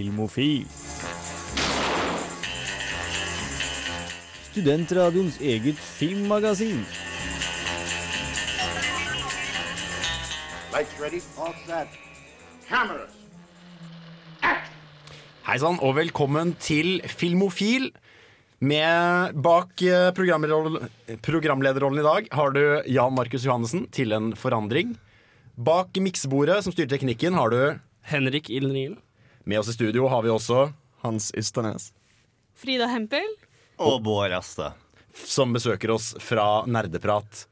Filmofil. Studentradioens eget filmmagasin. Lights ready, all set. Cameras. Hei sann, og velkommen til Filmofil. Med bak eh, programlederrollen i dag har du Jan Markus Johannessen, til en forandring. Bak miksebordet, som styrer teknikken, har du Henrik Ilnriel. Med oss i studio har vi også Hans Ysternes. Frida Hempel. Og Bård Asta. som besøker oss fra Nerdeprat.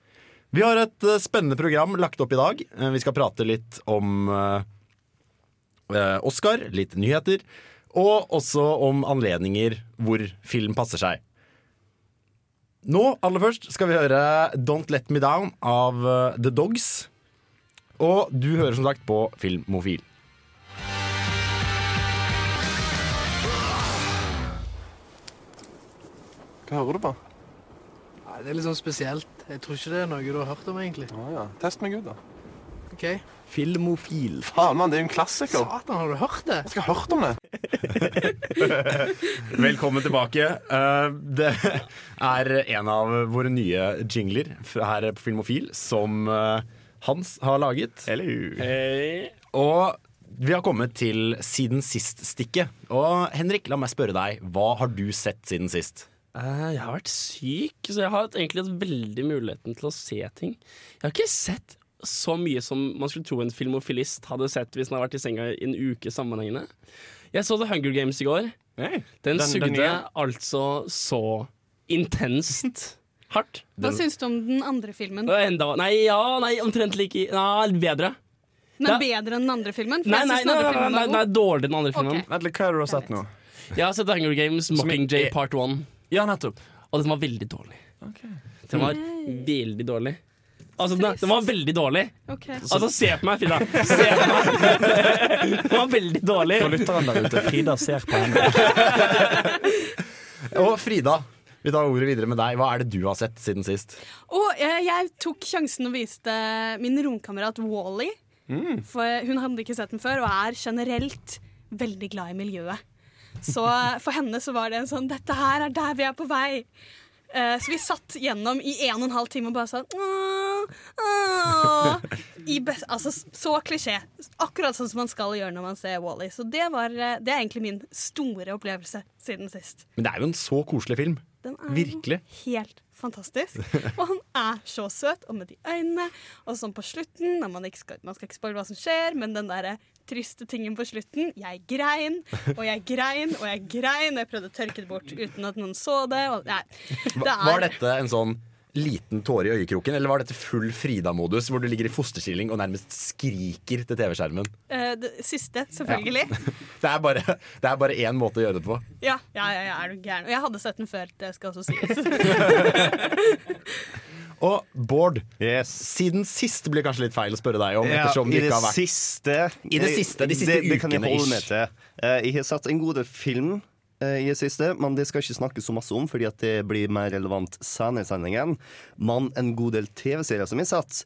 Vi har et eh, spennende program lagt opp i dag. Eh, Vi skal prate litt om eh, Oscar, litt nyheter, og også om anledninger hvor film passer seg. Nå, aller først, skal vi høre Don't Let Me Down av The Dogs. Og du hører som sagt på Filmofil. Hva hører du på? Nei, Det er litt sånn spesielt. Jeg tror ikke det er noe du har hørt om, egentlig. Ah, ja. Test meg ut, da. Ok. Filmofil. Faen, mann, det er jo en klassiker. Satan, har du hørt det? Jeg skal ha hørt om det. Velkommen tilbake. Eh, Det er en av våre nye jingler her på Filmofil som eh, Hans har laget. Hei. Og vi har kommet til siden sist-stikket. Og Henrik, la meg spørre deg, hva har du sett siden sist? Eh, jeg har vært syk, så jeg har egentlig hatt veldig muligheten til å se ting. Jeg har ikke sett så mye som man skulle tro en filmofilist hadde sett hvis han hadde vært i senga i en uke sammenhengende. Jeg så The Hunger Games i går. Den, den sugde den altså så intenst hardt. Hva syns du om den andre filmen? Enda, nei, ja, nei, omtrent like Nei, bedre. Den er bedre enn den andre filmen? For Nei, nei, nei, den nei, andre nei, filmen nei, dårligere enn den andre filmen. Ok. Vent litt, hva har du sett nå? Jeg har sett The Hunger Games Mockingjay er- Part 1. Ja, nettopp. Og den var veldig dårlig. Den var veldig dårlig. Altså, den, den var veldig dårlig. Okay. Altså, se på meg, Frida. Se på meg. Den var veldig dårlig. For lytteren der ute, Frida ser på henne. Og Frida, vi tar ordet videre med deg. Hva er det du har sett siden sist? Og jeg, jeg tok sjansen og viste min romkamerat Wally. Mm. For hun hadde ikke sett den før, og er generelt veldig glad i miljøet. Så for henne så var det en sånn Dette her er der vi er på vei. Eh, så vi satt gjennom i en og en halv time og bare sånn «Åh, åh». I altså, Så klisjé. Akkurat sånn som man skal gjøre når man ser Wally. Så det, var, eh, det er egentlig min store opplevelse siden sist. Men det er jo en så koselig film. Den er Virkelig. helt fantastisk. Og han er så søt, og med de øynene. Og sånn på slutten, man, skal, man skal ikke spørre hva som skjer, men den derre triste tingen på slutten. Jeg grein, og jeg grein, og jeg grein. Og jeg prøvde å tørke det bort uten at noen så det. Og, nei, det er, Var dette en sånn liten tåre i øyekroken, eller var dette full Frida-modus, hvor du ligger i fosterstilling og nærmest skriker til TV-skjermen? Uh, det siste, selvfølgelig. Det er bare det er bare én måte å gjøre det på. Ja, ja, ja, ja, er du gæren. Og jeg hadde sett den før, det skal også sies. Og Bård, Yes. siden sist blir det kanskje litt feil å spørre deg om, Ja, I det ikke har vært siste I det siste, de siste det, det kan jeg holde med til. Uh, jeg har satt en god del film i det siste, men det skal ikke snakkes så masse om, fordi at det blir mer relevant senere i sendingen. Men en god del TV-serier som jeg sett,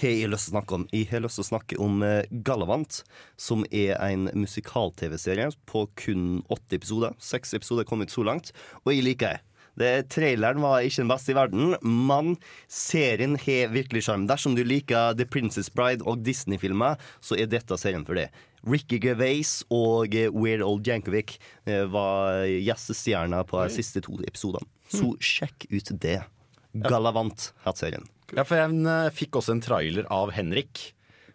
har jeg lyst til å snakke om. Jeg har lyst til å snakke om eh, Galavant, som er en musikal-TV-serie på kun åtte episoder. Seks episoder kom ut så langt, og jeg liker det. Det, traileren var ikke den beste i verden, men serien har virkelig sjarm. Dersom du liker The Princess Bride og Disney-filmer, så er dette serien for det. Ricky Gervais og eh, Weird Old Jankovic eh, var gjestestjerner på de siste to episodene. Så sjekk ut det. Galavant het serien. Ja, for jeg eh, fikk også en trailer av Henrik.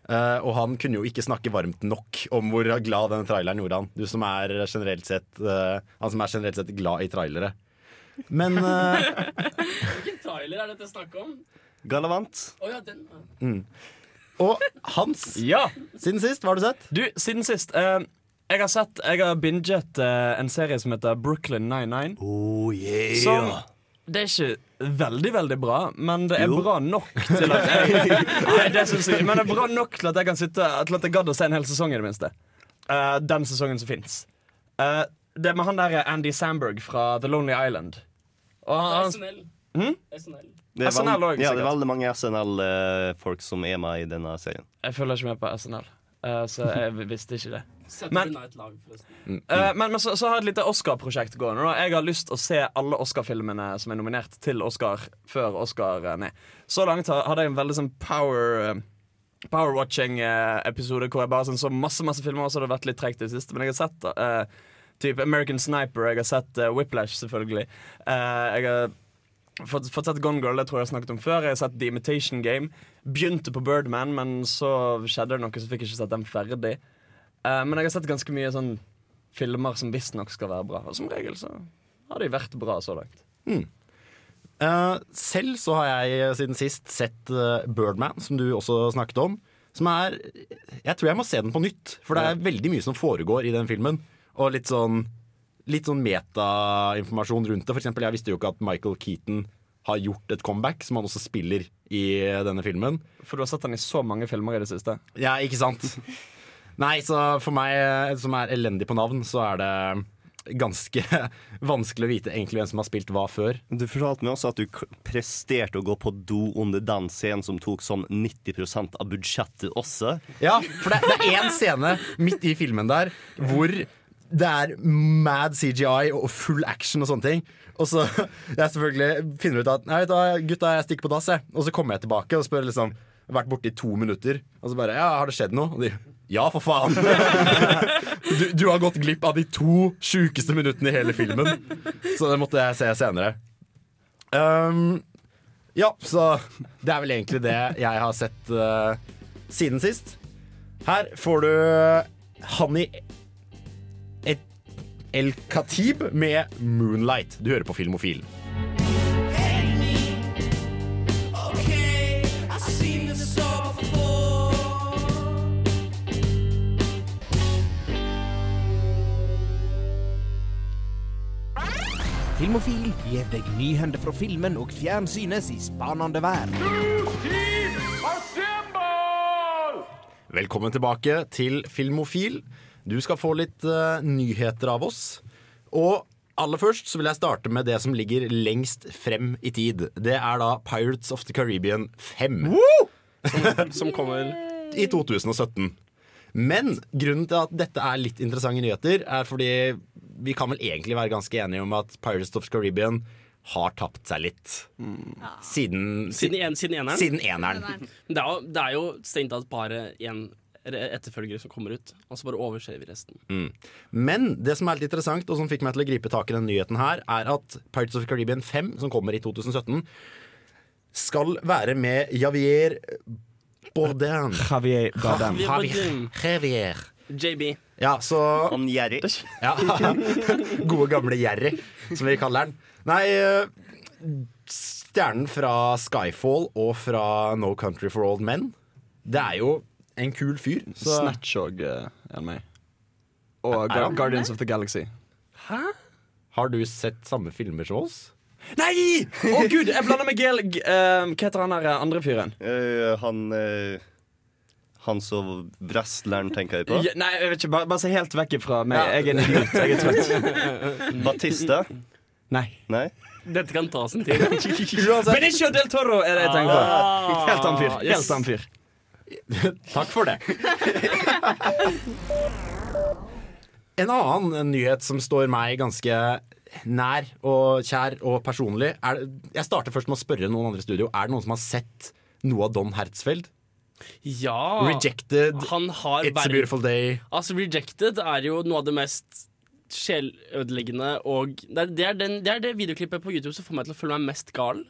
Uh, og han kunne jo ikke snakke varmt nok om hvor glad denne traileren gjorde han. Du som er generelt sett uh, Han som er generelt sett glad i trailere. Men uh, Hvilken trailer er dette snakk om? Galavant. Oh, ja, den. Og Hans, Ja, siden sist, hva har du sett? du, siden sist eh, Jeg har sett, jeg har binget eh, en serie som heter Brooklyn 99 Oh yeah! Som Det er ikke veldig, veldig bra Men det er Jo. bra nok til at jeg Nei, det syns jeg Men det er bra nok til at jeg kan sitte Til at jeg gadd å se en hel sesong i det minste Eh, Den sesongen som finnes Eh, Det er med han der Andy Samberg fra The Lonely Island Og han, han Hm? SNL. Det er, SNL også, ja, det er veldig mange SNL-folk som er med i denne serien. Jeg følger ikke med på SNL Eh, så jeg visste ikke det. Men- forresten. Eh, men men så, så har jeg et lite Oscar-prosjekt gående. Da. Jeg har lyst til å se alle Oscar-filmene som er nominert til Oscar før Oscar eh, Nei. Så langt hadde jeg en veldig sånn power eh, Power-watching-episode hvor jeg bare sånn, så masse masse filmer, og så har det vært litt tregt i det siste. Men jeg har sett uh, type American Sniper, jeg har sett Whiplash, selvfølgelig. Eh, jeg har fått, fått sett Gone Girl, det tror jeg har snakket om før. Jeg har sett The Imitation Game. Begynte på Birdman, men så skjedde det noe, så fikk jeg ikke sett den ferdig. Eh, men jeg har sett ganske mye sånn filmer som visstnok skal være bra. Og som regel så har de vært bra så langt. Eh, selv så har jeg siden sist sett uh, Birdman, som du også snakket om. Som er Jeg tror jeg må se den på nytt, for det er veldig mye som foregår i den filmen. Og litt sånn Litt sånn metainformasjon rundt det. For eksempel, jeg visste jo ikke at Michael Keaton har gjort et comeback, som han også spiller i denne filmen. For du har sett den i så mange filmer i det siste. Ja, ikke sant? Nei, så for meg som er elendig på navn, så er det ganske vanskelig å vite egentlig hvem som har spilt hva før. Du fortalte meg også at du presterte å gå på do under den scenen som tok sånn 90% av budsjettet også. Ja, for det, det er én scene midt i filmen der hvor det er mad CGI og full action og sånne ting. Og så jeg selvfølgelig finner ut at Nei, du gutta, jeg stikker på dass, jeg. Og så kommer jeg tilbake og spør liksom jeg har vært borte i to minutter. Og så bare Ja, har det skjedd noe? Og de Ja, for faen! Du, du har gått glipp av de to sjukeste minuttene i hele filmen. Så det måtte jeg se senere. Um, ja, så det er vel egentlig det jeg har sett uh, siden sist. Her får du Et El Khatib med 'Moonlight'. Du hører på Filmofil. Filmofil gir deg nyhender fra filmen og fjernsynets i spanende verden. Velkommen tilbake til Filmofil. Du skal få litt uh, nyheter av oss. Og aller først så vil jeg starte med det som ligger lengst frem i tid. Det er da Pirates of the Caribbean 5 Som kommer i 2017. Men grunnen til at dette er litt interessante nyheter, er fordi vi kan vel egentlig være ganske enige om at Pirates of the Caribbean har tapt seg litt. Siden, Siden, en, siden eneren. siden eneren. Det, er jo, det er jo strengt tatt bare én etterfølger som kommer ut, og så bare overser vi resten. Men det som er litt interessant, og som fikk meg til å gripe tak i den nyheten her, er at Pirates of Caribbean 5, som kommer i 2017, skal være med Javier Bardem. Javier Bardem. Javier. Javier. JB. Ja, så Han Jerry. ja. Gode gamle Jerry, som vi kaller den. Nei, eh, stjernen fra Skyfall og fra No Country for Old Men, det er jo en kul fyr. Så Snatch òg er meg. Og Er han? Guardians of the Galaxy. har du sett samme filmer som oss? Nei! Å gud, jeg blander med Gael. G eh, hva heter han der eh, andre fyren? Uh, han uh, Han som wrestleren tenker jeg på. Ja, nei, jeg vet ikke, bare, bare se helt vekk fra meg. Jeg er en idiot. Jeg er trøtt. Batista. Nei. Nei? Dette kan ta sin tid. Benicio del Toro er det jeg tenker på. Ah, Helt annen fyr. Helt annen fyr. Takk for det. En annen nyhet som står meg ganske nær og kjær og personlig er, Jeg starter først med å spørre noen andre i studio Er det noen som har sett noe av Don Hertzfeld? Ja. Rejected, Han har It's a Beautiful Day Altså, Rejected er jo noe av det mest sjelødeleggende og det er det, er den, det er det videoklippet på YouTube som får meg til å føle meg mest gal.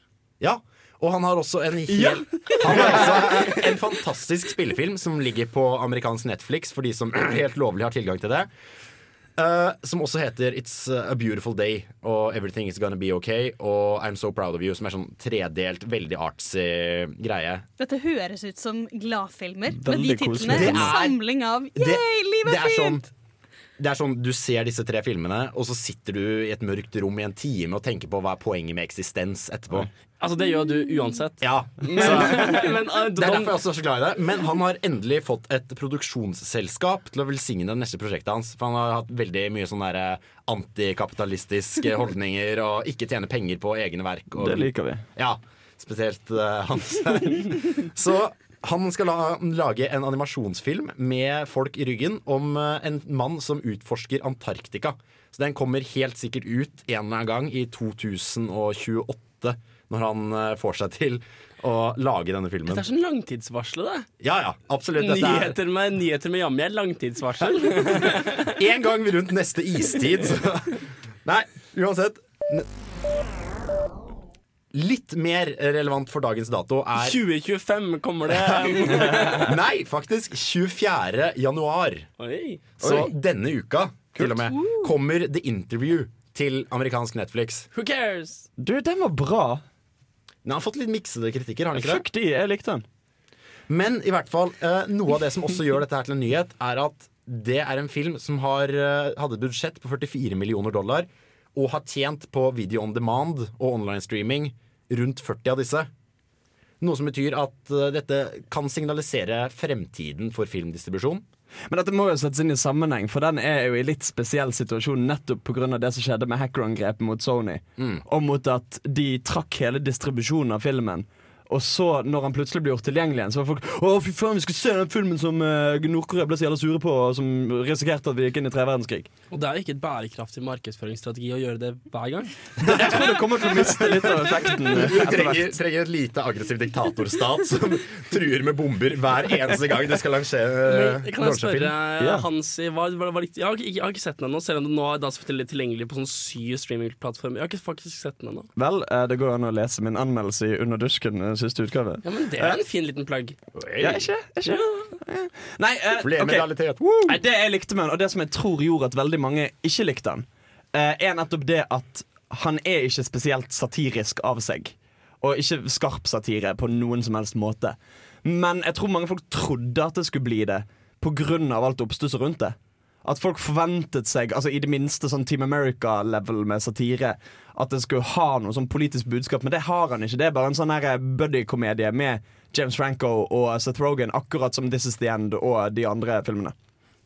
Ja, og han har også en hel Han har også en fantastisk spillefilm som ligger på amerikansk Netflix for de som helt lovlig har tilgang til det. Uh, som også heter It's a Beautiful Day og Everything Is Gonna Be Okay og I'm So Proud of You, som er sånn tredelt, veldig artsy greie. Dette høres ut som gladfilmer med de titlene. Det En er- samling av Yay, livet er fint! sånn det er sånn, Du ser disse tre filmene, og så sitter du i et mørkt rom i en time og tenker på hva er poenget med eksistens etterpå. Altså, det gjør du uansett. Ja, Men, så men uh, Det er derfor jeg også er så glad i det. Men han har endelig fått et produksjonsselskap til å velsigne det neste prosjektet hans. For han har hatt veldig mye sånne eh, antikapitalistiske holdninger og ikke tjene penger på egne verk. Og, Det liker vi. Ja, spesielt uh, hans. så Han skal la, lage en animasjonsfilm med folk i ryggen om eh, en mann som utforsker Antarktika. Så den kommer helt sikkert ut en eller annen gang i 2028, når han eh, får seg til å lage denne filmen. Dette er sånn langtidsvarsel, det. Ja, ja, absolutt. Dette er Nyheter med, nyheter med Jammi er langtidsvarsel. en gang rundt neste istid. Så. Nei, uansett. Litt mer relevant for dagens dato er 2025 kommer det. Nei, faktisk 24. januar. Oi. Så denne uka til og med kommer The Interview til amerikansk Netflix. Who cares? Du, den var bra. Den har fått litt miksede kritikker, har den ikke det? Fuck de, jeg likte den. Men i hvert fall, eh, noe av det som også gjør dette her til en nyhet, er at det er en film som har, eh, hadde et budsjett på 44 millioner dollar, og har tjent på video on demand og online streaming rundt 40 av disse. Noe som betyr at eh, dette kan signalisere fremtiden for filmdistribusjon. Men dette må jo settes inn i sammenheng, for den er jo i litt spesiell situasjon nettopp pga. det som skjedde med hackerangrepet mot Sony, og mot at de trakk hele distribusjonen av filmen. Og så, når han plutselig ble gjort tilgjengelig igjen, så var folk Å, fy faen, vi skal se den filmen som uh, Nord-Korea ble så jævla sure på, og som risikerte at vi gikk inn i tre verdenskrig. Og det er jo ikke et bærekraftig markedsføringsstrategi å gjøre det hver gang. Jeg tror det kommer til å miste litt av effekten. eh, Du trenger, trenger et lite aggressiv diktatorstat som truer med bomber hver eneste gang det skal lansere Men, kan jeg spørre film. Hansi hva, hva, hva, jeg, har ikke, jeg har ikke sett den ennå, selv om den nå er tilgjengelig på sånn syv streamingplattformer. Jeg har ikke faktisk sett den ennå. Vel, eh, det går an å lese min anmeldelse i Under dusken, siste utgave. Ja, men det er en fin liten plugg. Ja, ikke? ikke? Ja. Nei, uh, Flere ok. realitet. Woo! Nei, det jeg likte med den, og det som jeg tror gjorde at veldig mange ikke likte den, uh, er nettopp det at han er ikke spesielt satirisk av seg. Og ikke skarp satire på noen som helst måte. Men jeg tror mange folk trodde at det skulle bli det av alt oppstusset rundt det. At folk forventet seg, altså i det minste sånn Team America-level med satire, at det skulle ha noe sånn politisk budskap, men det har han ikke. Det er bare en sånn her buddy-komedie med James Franco og Seth Rogen, akkurat som This Is The End og de andre filmene.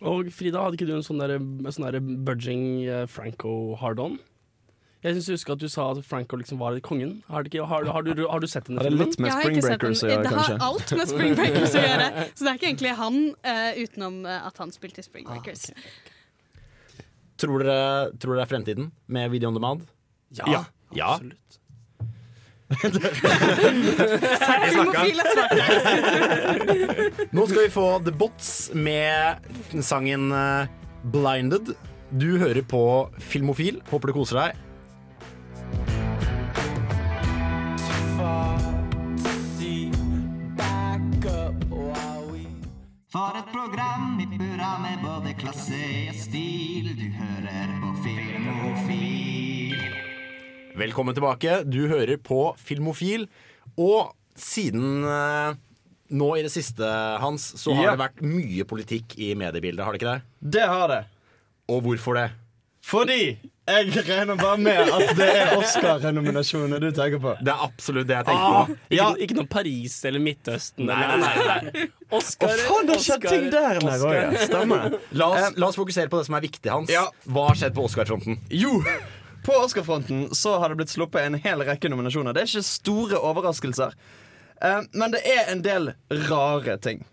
Og Frida, hadde ikke du en sånn der, sånn budging eh, Franco hard-on? Jeg synes jeg husker at du sa at Franco liksom var kongen. Har du, ikke, har, har, du, har du sett den? Har det litt med Jeg har ikke Spring. Breakers å gjøre, Det har alt med Spring Breakers å gjøre. Så det er ikke egentlig han, uh, utenom eh, at han spilte i Spring Ah, Breakers. Tror, dere, tror dere det er fremtiden med video on demand? Ja, Ja. absolutt. Ferdig snakka. Nå skal vi få The Bots med sangen eh, 'Blinded'. Du hører på Filmofil. Håper du koser deg. For et program i burra med både klasse og stil. Du hører på Filmofil. Velkommen tilbake. Du hører på Filmofil. Og siden eh, nå i det siste, Hans, så har Ja. det vært mye politikk i mediebildet, har det ikke det? Det har det. Og hvorfor det? Fordi jeg regner bare med at det er Oscar-nominasjoner du tenker på. Det er absolutt det jeg tenker på. Ikke, Ja. ikke noe Paris eller Midtøsten. Nei, nei, nei. Oscar, faen, det har skjedd ting der nede Oscar. òg. Stemmer. La oss, la oss fokusere på det som er viktig, Hans. Ja. Hva har skjedd på Oscar-fronten? Jo, på Oscar-fronten så har det blitt sluppet en hel rekke nominasjoner. Det er ikke store overraskelser, eh, men det er en del rare ting.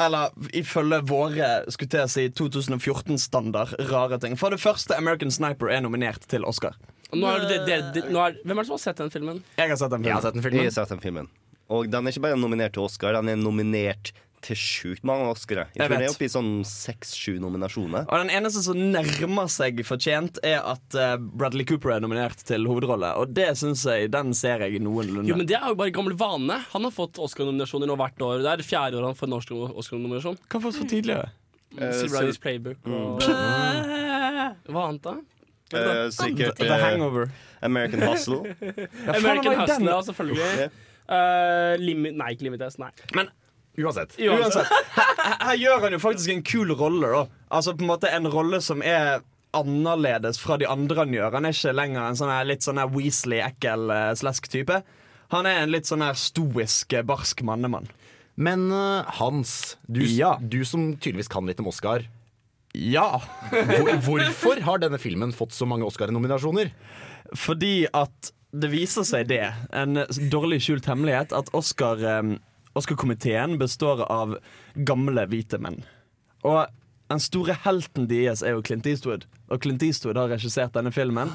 Eller ifølge våre skulle å si 2014-standard rare ting. For det første, American Sniper er nominert til Oscar. Og Nå er det, det, det, nå er, hvem er det som har sett den filmen? Jeg har sett den Jeg har sett den Jeg filmen. har sett den filmen. Og den er ikke bare nominert til Oscar, den er nominert til sjukt mange Oscarer. Jeg Jeg tror den det er oppe i sånn seks-sju nominasjoner. Og den eneste som nærmer seg fortjent, er at eh, Bradley Cooper er nominert til hovedrolle. Og det syns jeg, den ser jeg noenlunde. Jo, men Det er jo bare gammel vane. Han har fått Oscar-nominasjoner nå hvert år. Det er det fjerde året han får norsk Oscar-nominasjon. Hva fått for tidligere? Steve Playbook og Hva annet, da? Uh, sikkert The Hangover. American Hustle. Ja, American ja, selvfølgelig. Uh, limit, nei, ikke Limites. Nei. Men Uansett. Uansett, her, her gjør han jo faktisk en kul rolle. da Altså på en måte En rolle som er annerledes fra de andre han gjør. Han er ikke lenger en sånn her litt sånn Weasley, ekkel, uh, slesk type. Han er en litt sånn her stoisk, eh, barsk mannemann. Men uh, Hans, du, Ja. du som tydeligvis kan litt om Oscar. Ja, Hvor, hvorfor har denne filmen fått så mange Oscar-nominasjoner? fordi at det viser seg det, en dårlig skjult hemmelighet, at Oscar eh, Oscar-komiteen består av gamle hvite menn. Og den store helten deres er jo Clint Eastwood, og Clint Eastwood har regissert denne filmen.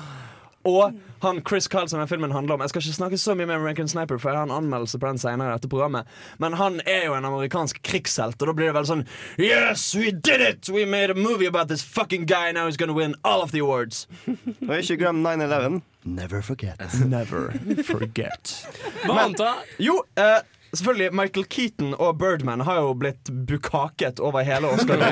Og han Chris Carlson, som denne filmen handler om Jeg skal ikke snakke så mye med American Sniper, for jeg har en anmeldelse på den senere i dette programmet. Men han er jo en amerikansk krigshelt, og da blir det vel sånn Yes, we did it! We made a movie about this fucking guy, now he's gonna win all of the awards. Og ikke glem 9-11. Never forget. Never forget. Hva annet da? Jo, eh, selvfølgelig, Michael Keaton og Birdman har jo blitt bukaket over hele Oscar.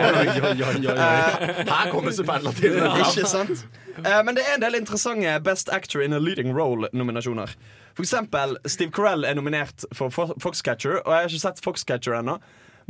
Her kommer superlativene. Ikke sant? Eh, men det er en del interessante Best Actor in a Leading Role-nominasjoner. For eksempel Steve Carell er nominert for Foxcatcher, og jeg har ikke sett Foxcatcher ennå.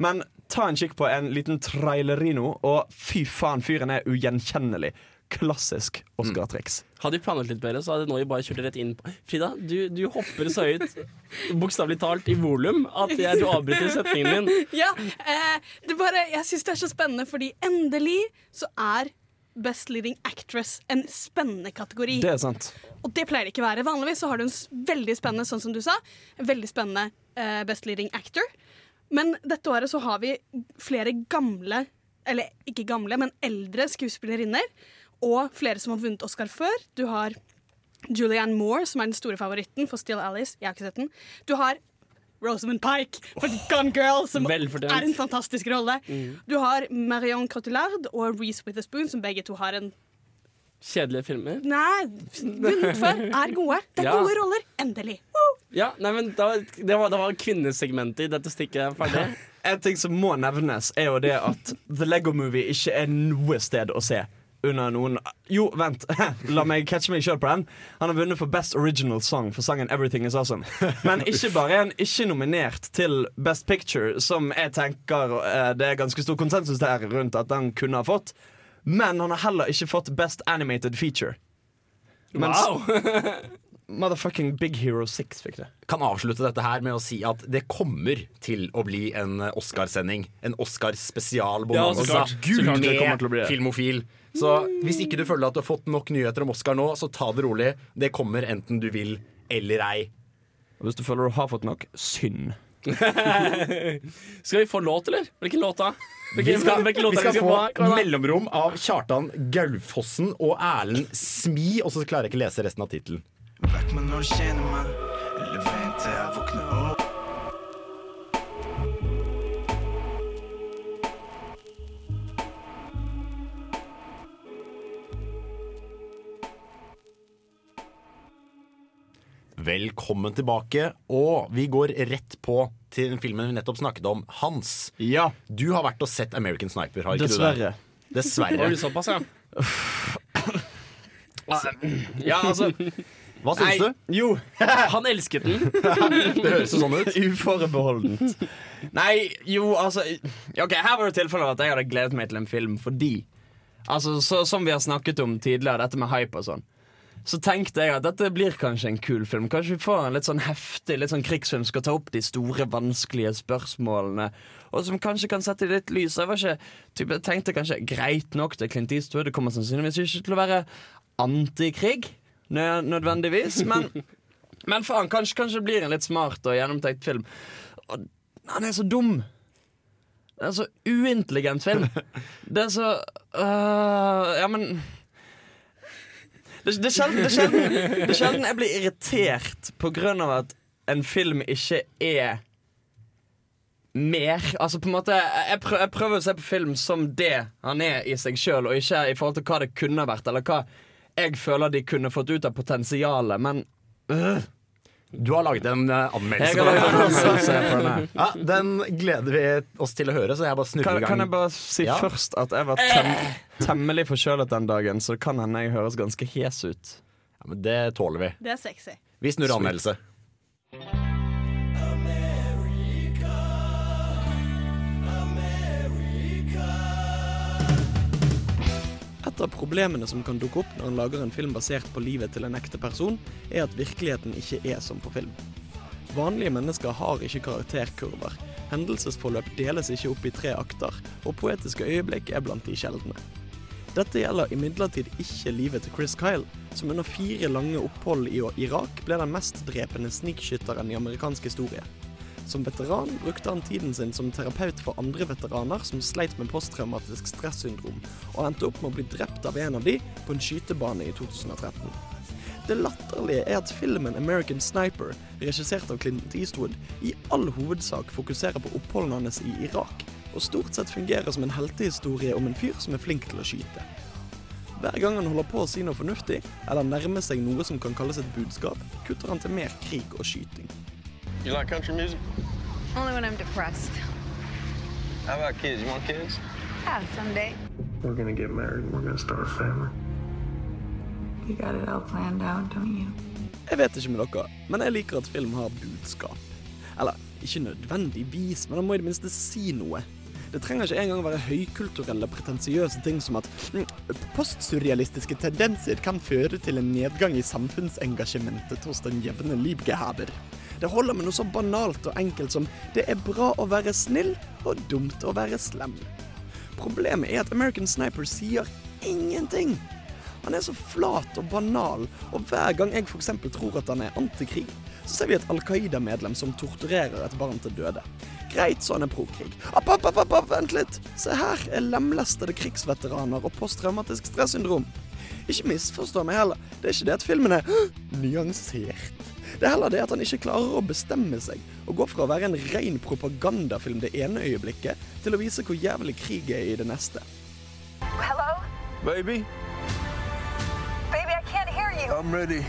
Men ta en kikk på en liten trailerino, og fy faen, fyren er ugjenkjennelig. Klassisk Oscar-triks. Hadde vi planlagt litt bedre, så hadde vi bare kjørt rett inn på Frida, du, du hopper så høyt, bokstavelig talt, i volum, at jeg, du avbryter setningen din. Ja, eh, det bare, jeg syns det er så spennende, fordi endelig så er Best Leading Actress en spennende kategori. Det er sant. Og det pleier det ikke å være. Vanligvis så har du en veldig spennende, sånn som du sa, en veldig spennende eh, Best Leading Actor. Men dette året så har vi flere gamle, eller ikke gamle, men eldre skuespillerinner. Og flere som har vunnet Oscar før. Du har Julianne Moore, som er den store favoritten for Still Alice. Jeg har ikke sett den. Du har Rosamund Pike for Gone Girl, som er en fantastisk rolle. Du har Marion Cotillard og Reece Witherspoon, som begge to har en Kjedelige filmer. Nei, vunnet før, er gode. Det er Ja. gode roller. Endelig. Woo! Ja, nei, men da, det, var, det var kvinnesegmentet i dette stikket ferdig. En ting som må nevnes, er jo det at The Lego Movie ikke er noe sted å se. Under noen Jo, vent. La meg catche meg sjøl på den. Han har vunnet for Best Original Song for sangen 'Everything Is Awesome'. Men ikke bare er han ikke nominert til Best Picture, som jeg tenker eh, det er ganske stor konsensus der rundt at han kunne ha fått. Men han har heller ikke fått Best Animated Feature. Mens Wow! motherfucking Big Hero 6 fikk det. Kan avslutte dette her med å si at det kommer til å bli en Oscarsending. En Oscar-spesial Ja, å bli med det. Filmofil. Så hvis ikke du føler at du har fått nok nyheter om Oscar nå, så ta det rolig. Det kommer enten du vil eller ei. Og hvis du føler du har fått nok, synd. Skal vi få låt, eller? Hvilken låt da? Vi skal, hvilken låt vi skal, vi skal få? Mellomrom av Kjartan Gaufossen og Erlend Smi, og så klarer jeg ikke lese resten av tittelen. Vekk meg når du kjenner meg, eller vent til jeg våkner Velkommen tilbake, og vi går rett på til den filmen vi nettopp snakket om, Hans. Ja, Du har vært og sett American Sniper, har ikke dessverre. du det? Dessverre. Oi, såpass, ja. Ja, altså Hva syns du? Jo, Han elsket den. Det høres jo sånn ut. uforbeholdent. Nei, jo, altså Ok, Her var det tilfellet at jeg hadde gledet meg til en film fordi Altså, så, Som vi har snakket om tidligere, dette med hype og sånn. Så tenkte jeg at dette blir kanskje en kul film. Kanskje vi får en litt sånn heftig litt sånn krigsfilm som skal ta opp de store, vanskelige spørsmålene. Og som kanskje kan sette i litt lys. Jeg ikke, typ, jeg tenkte kanskje greit nok til Clint Eastwood. Det kommer sannsynligvis ikke til å være antikrig nø- nødvendigvis. Men, men faen, kanskje, kanskje det blir en litt smart og gjennomtenkt film. Og han er så dum. Det er så uintelligent film. Det er så øh, Ja, men det, det, er sjelden, det, er sjelden, det er sjelden jeg blir irritert på grunn av at en film ikke er mer. Altså på en måte Jeg, prøver, jeg prøver å se på film som det han er i seg sjøl, og ikke i forhold til hva det kunne vært, eller hva jeg føler de kunne fått ut av potensialet, men øh. Du har laget en eh, anmeldelse. Ja, den gleder vi oss til å høre, så jeg bare snurrer Kan, i gang. kan jeg bare si Ja. først at jeg var tem temmelig forkjølet den dagen, så det kan hende jeg høres ganske hes ut. Ja, men det tåler vi. Det er sexy. Vi snurrer Sweet. anmeldelse. Av problemene som kan dukke opp når en lager en film basert på livet til en ekte person, er at virkeligheten ikke er som på film. Vanlige mennesker har ikke karakterkurver, hendelsesforløp deles ikke opp i tre akter, og poetiske øyeblikk er blant de sjeldne. Dette gjelder imidlertid ikke livet til Chris Kyle, som under fire lange opphold i Irak ble den mest drepende snikskytteren i amerikansk historie. Som veteran brukte han tiden sin som terapeut for andre veteraner som sleit med posttraumatisk stressyndrom, og endte opp med å bli drept av en av de på en skytebane i 2013. Det latterlige er at filmen 'American Sniper', regissert av Clint Eastwood, i all hovedsak fokuserer på oppholdene hans i Irak, og stort sett fungerer som en heltehistorie om en fyr som er flink til å skyte. Hver gang han holder på å si noe fornuftig, eller nærmer seg noe som kan kalles et budskap, kutter han til mer krig og skyting. You like country music? Only when I'm depressed. How about kids? You want kids? Yeah, someday. We're gonna get married and we're gonna start a family. You got it all planned out, don't you? Jeg vet ikke med dere, men jeg liker at film har budskap. Eller ikke nødvendigvis, men han må i det minste si noe. Det trenger ikke engang være høykulturelle, pretensiøse ting som at mm, postsurrealistiske tendenser kan føre til en nedgang i samfunnsengasjementet hos den jevne livgehaber. Det holder med noe så banalt og enkelt som det er bra å være snill og dumt å være slem. Problemet er at American Sniper sier ingenting. Han er så flat og banal, og hver gang jeg f.eks. tror at han er antikrig, så ser vi et Al Qaida-medlem som torturerer et barn til døde. Greit så han er pro-krig. App, app, app, app, vent litt! Se her er lemlestede krigsveteraner og posttraumatisk stressyndrom. Ikke misforstå meg heller, det er ikke det at filmen er nyansert. Det er heller det at han ikke klarer å bestemme seg, og går fra å være en ren propagandafilm det ene øyeblikket, til å vise hvor jævlig krig er i det neste. Hello? Baby, Baby, I can't hear you. I'm ready.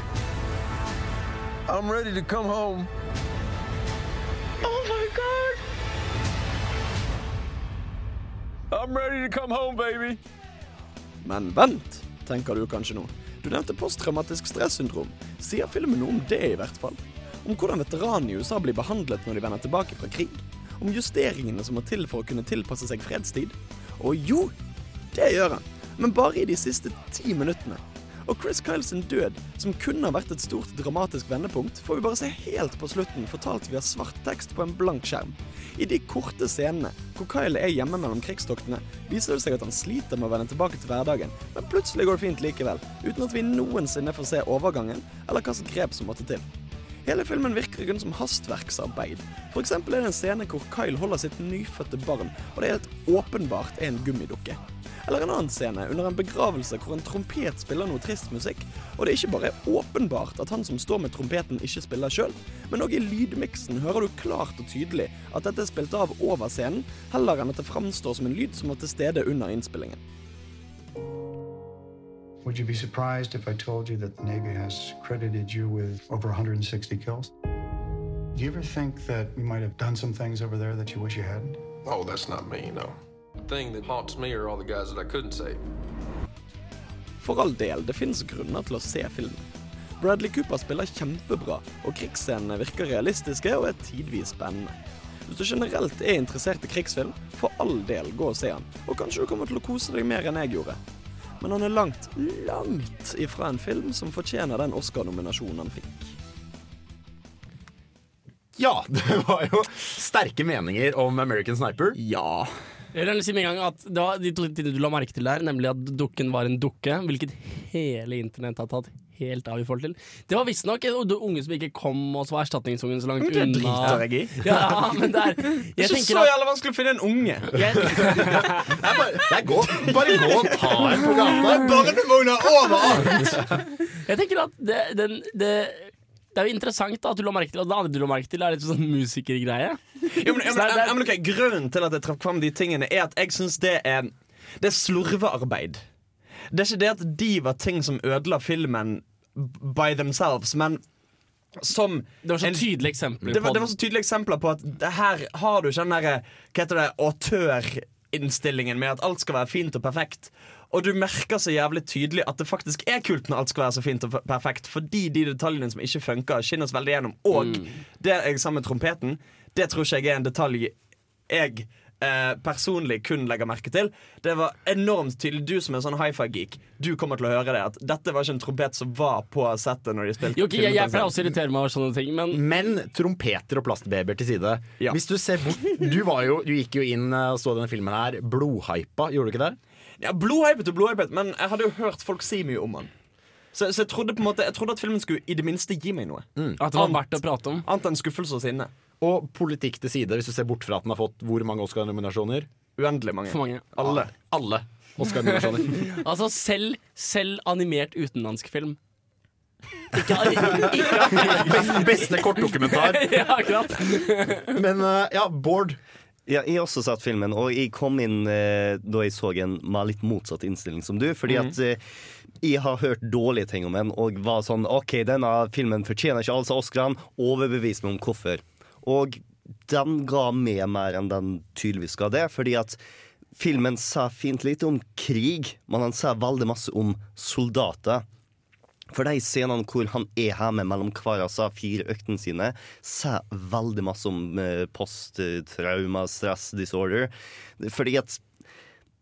I'm ready to come home. Oh my god. I'm ready to come home, baby. Men vent, tenker du kanskje nå. Du nevnte posttraumatisk stressyndrom. Sier filmen noe om det, i hvert fall? Om hvordan veteranene i USA blir behandlet når de vender tilbake fra krig? Om justeringene som må til for å kunne tilpasse seg fredstid? Og jo, det gjør han. Men bare i de siste ti minuttene. Og Chris Kyles død, som kunne ha vært et stort dramatisk vendepunkt, får vi bare se helt på slutten fortalt via svart tekst på en blank skjerm. I de korte scenene hvor Kyle er hjemme mellom krigstoktene, viser det seg at han sliter med å vende tilbake til hverdagen, men plutselig går det fint likevel, uten at vi noensinne får se overgangen eller hva slags grep som måtte til. Hele filmen virker kun som hastverksarbeid. For eksempel er det en scene hvor Kyle holder sitt nyfødte barn, og det er helt åpenbart er en gummidukke. Eller en annen scene under en begravelse hvor en trompet spiller noe trist musikk, og det er ikke bare åpenbart at han som står med trompeten ikke spiller sjøl, men òg i lydmiksen hører du klart og tydelig at dette er spilt av over scenen, heller enn at det framstår som en lyd som var til stede under innspillingen. Would you be surprised if I told you that the Navy has credited you with over 160 kills? Do you ever think that you might have done some things over there that you wish you hadn't? Oh, that's not me, no. The thing that haunts me are all the guys that I couldn't save. For all del, det finnes grunner til å se filmen. Bradley Cooper spiller kjempebra, og krigsscenene virker realistiske og er tidvis spennende. Hvis du generelt er interessert i krigsfilm, for all del gå og se han, og kanskje du kommer til å kose deg mer enn jeg gjorde. Men han er langt, langt ifra en film som fortjener den Oscar-nominasjonen han fikk. Ja, det var jo sterke meninger om American Sniper. Ja. Jeg vil si med en gang at det var de to tingene du la merke til der, nemlig at dukken var en dukke, hvilket hele internett har tatt helt av i forhold til. Det var visstnok en unge som ikke kom, og så var erstatningsungen så langt Men det driter jeg i. Ja, men det er, Det er ikke så jævla vanskelig å finne en unge. Nei, gå, bare gå og ta en på gata. Barnevogner overalt! Jeg tenker at det, den, det, det er jo interessant da, at du la merke til Og det andre du la merke til, er litt sånn musikergreie. Jo, men, men, men, ok, Grunnen til at jeg trakk fram de tingene, er at jeg syns det er Det er slurvearbeid. Det er ikke det at de var ting som ødela filmen by themselves, men som Det var så tydelige eksempler det var, på det var så tydelige eksempler på at det her har du ikke den derre Hva heter det autørinnstillingen med at alt skal være fint og perfekt. Og du merker så jævlig tydelig at det faktisk er kult når alt skal være så fint og perfekt, fordi de detaljene som ikke funker, skinner oss veldig gjennom. Og det jeg sa med trompeten, det tror ikke jeg er en detalj jeg eh, personlig kun legger merke til. Det var enormt tydelig. Du som er sånn hifi-geek, du kommer til å høre det. At dette var ikke en trompet som var på settet når de spilte. Jo, okay, jeg, jeg pleier også å irritere meg over sånne ting, men Men trompeter og plastbabyer til side. Ja. Hvis du ser bort Du, jo, du gikk jo inn eh, og så denne filmen her blodhypa, gjorde du ikke det? Ja, blodhypet og blodhypet, men jeg hadde jo hørt folk si mye om den. Så, så jeg trodde på en måte Jeg trodde at filmen skulle i det minste gi meg noe. at det var verdt å prate om. Annet enn skuffelse og sinne. Og politikk til side, hvis du ser bort fra at den har fått hvor mange Oscar-nominasjoner? Uendelig mange. For mange. Alle. Alle Oscar-nominasjoner. Altså selv, selv animert utenlandsk film. Ikke, ikke, ikke. beste kortdokumentar. ja, akkurat. Men eh, ja, Bård. Ja, jeg har også sett filmen, og jeg kom inn eh, da jeg så en med litt motsatt innstilling som du. Fordi mm. at eh, jeg har hørt dårlige ting om den, og var sånn OK, denne filmen fortjener ikke altså Oscarene. Overbevis meg om hvorfor. Og den ga med mer enn den tydeligvis ga det, fordi at filmen sa fint lite om krig, men han sa veldig masse om soldater. For de scenene hvor han er hjemme mellom hver av seg fire øktene sine, sier veldig masse om eh, posttrauma, stress, disorder. Fordi at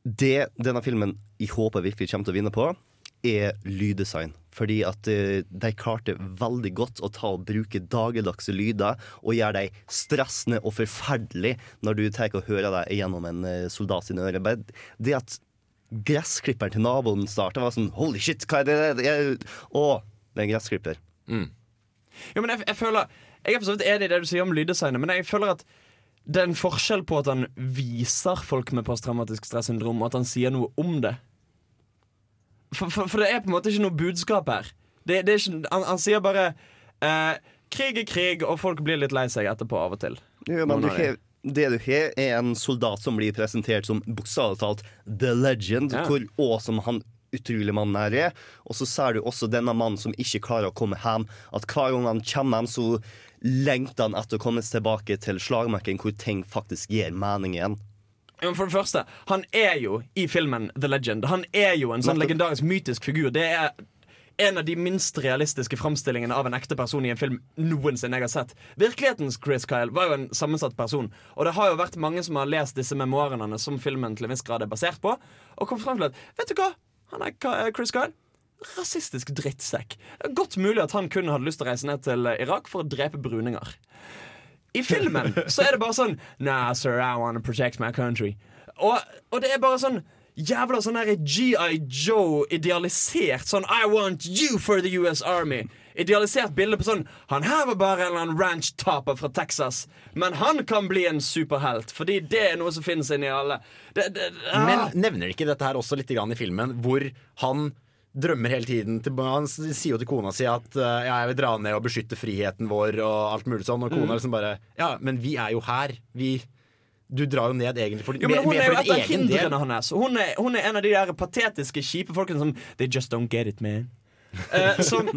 det denne filmen jeg håper virkelig kommer til å vinne på, er lyddesign. Fordi at eh, de klarte veldig godt å ta og bruke dagligdagse lyder og gjøre dem stressende og forferdelige når du tar og hører dem gjennom en eh, soldat sine ører. Det at gressklipperen til naboen starta, var sånn Holy shit, hva er det? der? er, å, det er en gressklipper. Jo, men jeg, jeg føler Jeg er for så vidt enig i det du sier om lyddesignet, men jeg føler at det er en forskjell på at han viser folk med posttraumatisk stressyndrom, og at han sier noe om det. For, for, for det er på en måte ikke noe budskap her. Det, det ikke, han, han sier bare eh, Krig er krig, og folk blir litt lei seg etterpå av og til. Ja, men du har, det du har, er en soldat som blir presentert som bokstavelig talt the legend, Ja. hvor awesome han utrolig mannen her er. Og så ser du også denne mannen som ikke klarer å komme hjem. At hver gang han kommer hjem, så lengter han etter å komme tilbake til slagmarken, hvor ting faktisk gir mening igjen. For det første, han er jo i filmen The Legend. Han er jo en sånn legendarisk mytisk figur. Det er en av de minst realistiske framstillingene av en ekte person i en film noensinne jeg har sett. Virkelighetens Chris Kyle var jo en sammensatt person, og det har jo vært mange som har lest disse memoarene som filmen til en viss grad er basert på, og kommet frem til at vet du hva, han er Chris Kyle. Rasistisk drittsekk. Godt mulig at han kun hadde lyst til å reise ned til eh, Irak for å drepe bruninger. I filmen så er det bare sånn Nah, sir, I want to protect my country. Og, og det er bare sånn jævla sånn her GI Joe idealisert. Sånn I want you for the US Army. Idealisert bilde på sånn Han her var bare en eller annen ranch-taper fra Texas, men han kan bli en superhelt, fordi det er noe som finnes inni alle. Det, det, ah. Men nevner ikke dette her også litt i filmen, hvor han drømmer hele tiden til, Han sier jo til kona si at uh, ja, jeg vil dra ned og beskytte friheten vår og alt mulig sånn, og kona Mm. liksom bare Ja, men vi er jo her. Vi Du drar jo ned egentlig for, Jo, men Hun er jo et av hindrene hans. Hun er, hun er en av de der patetiske, kjipe folkene som They just don't get it, man. Uh, som,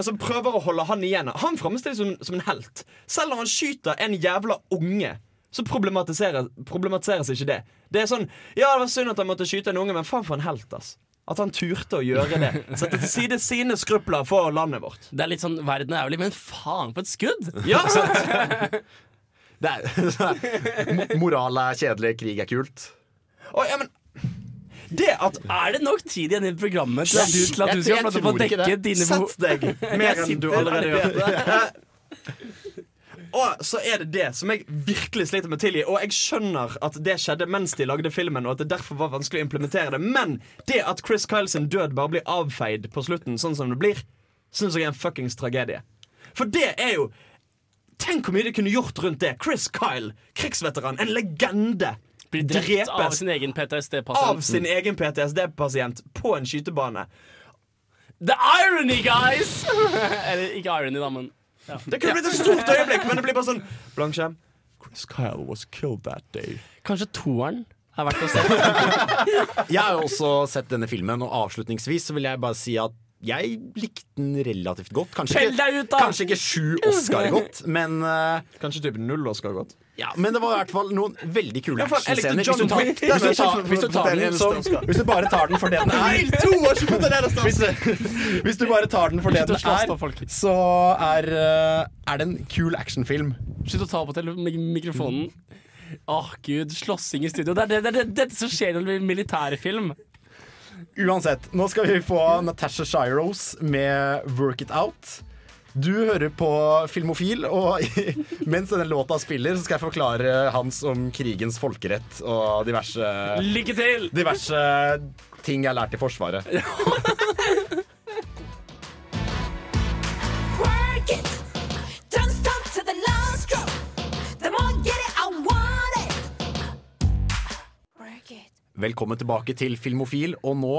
som prøver å holde han igjen. Han framstilles som, som en helt. Selv når han skyter en jævla unge, så problematiseres, problematiseres ikke det. Det er sånn Ja, det var synd at han måtte skyte en unge, men faen for en helt, ass. At han turte å gjøre det. Sette til side sine skrupler for landet vårt. Det er litt sånn verden er jævlig, men faen for et skudd! Ja, sant? Det er, moral er kjedelig, krig er kult. Å, ja, men det at Er det nok tid igjen i programmet til at du, til at du skal få dekket dine behov? Sett deg mer enn du allerede. gjør. Og så er det det som jeg virkelig sliter med å tilgi. Og jeg skjønner at det skjedde mens de lagde filmen, og at det derfor var vanskelig å implementere det. Men det at Chris Kyle sin død bare blir avfeid på slutten, sånn som det blir, syns jeg er en fuckings tragedie. For det er jo Tenk hvor mye de kunne gjort rundt det. Chris Kyle, krigsveteran, en legende. Blir drept av sin egen PTSD-pasient. av sin egen PTSD-pasient på en skytebane. The irony, guys! Eller ikke irony, da, men ja. Det kunne blitt et stort øyeblikk, men det blir bare sånn blank skjerm. Chris Kyle was killed that day. Kanskje toeren er verdt å se. Jeg har jo også sett denne filmen, og avslutningsvis så vil jeg bare si at jeg likte den relativt godt. Kanskje ikke, ut, kanskje ikke sju Oscar godt, men uh, Kanskje type null Oscar godt. ja, Men det var i hvert fall noen veldig kule actionscener. Hvis, du tar- hvis, du tar- hvis du tar den som Hvis du bare tar den for det den er hvis, hvis du bare tar den for det den er, så er, eh, er det en kul actionfilm. Slutt å ta på mikrofonen. Åh, gud. Slåssing i studio. Det er det, det, det, dette som skjer i en militærfilm. Uansett, nå skal vi få Natasha Shiros med 'Work It Out'. Du hører på Filmofil, og mens denne låta spiller, så skal jeg forklare Hans om krigens folkerett og diverse, Lykke til! diverse ting jeg har lært i Forsvaret. Velkommen tilbake til Filmofil. Og nå,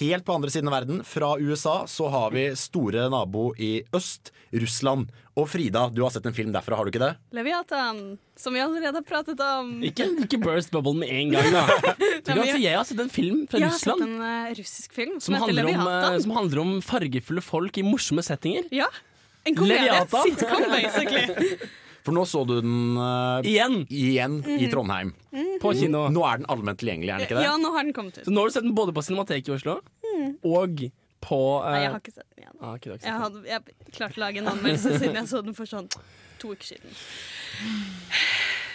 helt på andre siden av verden, fra USA, så har vi store nabo i øst, Russland. Og Frida, du har sett en film derfra, har du ikke det? Leviathan, som vi allerede har pratet om. Ikke, ikke burst bubble med en gang, da. Du altså, jeg har sett en film fra Jeg har sett en uh, russisk film som, som heter handler, om, eh, som handler om fargefulle folk i morsomme settinger. Ja, en komedie. Sitcom, basically. For nå så du den eh, Igjen. igjen i Mhm. Trondheim. På kino. Nå er den allment tilgjengelig, er den ikke det? Ja, nå har den kommet ut. Så nå har du sett den både på Cinemateket i Oslo Mm. og på eh, Nei, jeg har ikke sett den igjen. ah, ok, du har ikke sett Jeg, den. hadde, jeg klarte å lage en anmeldelse siden jeg så den for sånn to uker siden.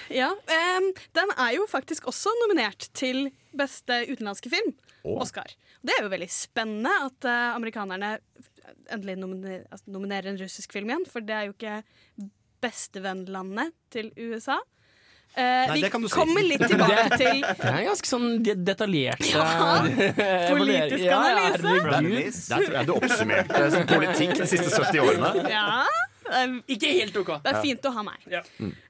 Ja, em, Den er jo faktisk også nominert til beste utenlandske film, Å. Oscar. Det er jo veldig spennende at eh, amerikanerne endelig nominer, altså, nominerer en russisk film igjen, for det er jo ikke bestevennlandet til USA. Eh, Nei, vi si. kommer litt tilbake Det- til Det er en ganske sånn de detaljert Ja, politisk Ja, analyse. herregud. Der tror jeg du oppsummerte sånn politikk de siste 70 årene. Ja, Ikke helt OK. det er fint å ha meg. Ja.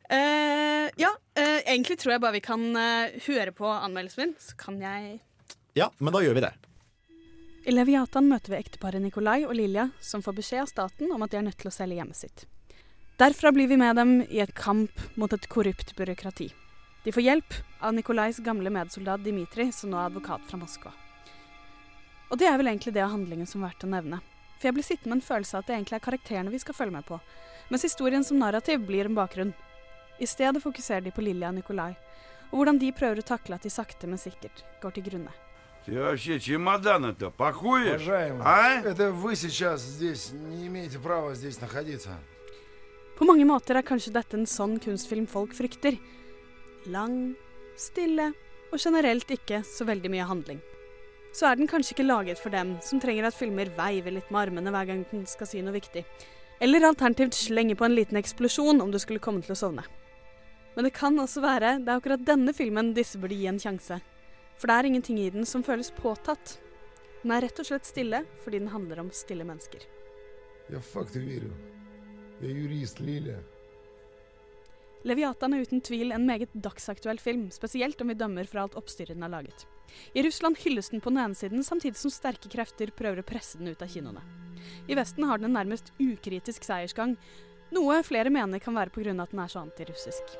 Eh, ja, eh, egentlig tror jeg bare vi kan eh, høre på anmeldelsen min, så kan jeg Ja, men da gjør vi det. I Leviatan møter vi ekteparet Nikolai og Lilja, som får beskjed av staten om at de er nødt til å selge hjemmet sitt. Derfra blir vi med dem i et kamp mot et korrupt byråkrati. De får hjelp av Nikolais gamle medsoldat Dimitri, som nå er advokat fra Moskva. Og det er vel egentlig det av handlingen som er verdt å nevne. For jeg blir sittende med en følelse av at det egentlig er karakterene vi skal følge med på, mens historien som narrativ blir en bakgrunn. I stedet fokuserer de på Lilja og Nikolai, og hvordan de prøver å takle at de sakte, men sikkert går til grunne. Ты вообще чемодан-то пакуешь? Уважаемый, А? это вы сейчас здесь не имеете права здесь находиться. På mange måter er kanskje dette en sånn kunstfilm folk frykter. Lang, stille og generelt ikke så veldig mye handling. Så er den kanskje ikke laget for dem som trenger at filmer veiver litt med armene hver gang den skal si noe viktig. Eller alternativt slenge på en liten eksplosjon om du skulle komme til å sovne. Men det kan også være det er akkurat denne filmen disse burde gi en sjanse. For det er ingenting i den som føles påtatt. Den er rett og slett stille fordi den handler om stille mennesker. Ja, fuck, det jeg er jurist, Lille. Leviatan er uten tvil en meget dagsaktuell film, spesielt om vi dømmer fra alt oppstyret den er laget. I Russland hylles den på den ene siden, samtidig som sterke krefter prøver å presse den ut av kinoene. I Vesten har den en nærmest ukritisk seiersgang, noe flere mener kan være pga. at den er så antirussisk.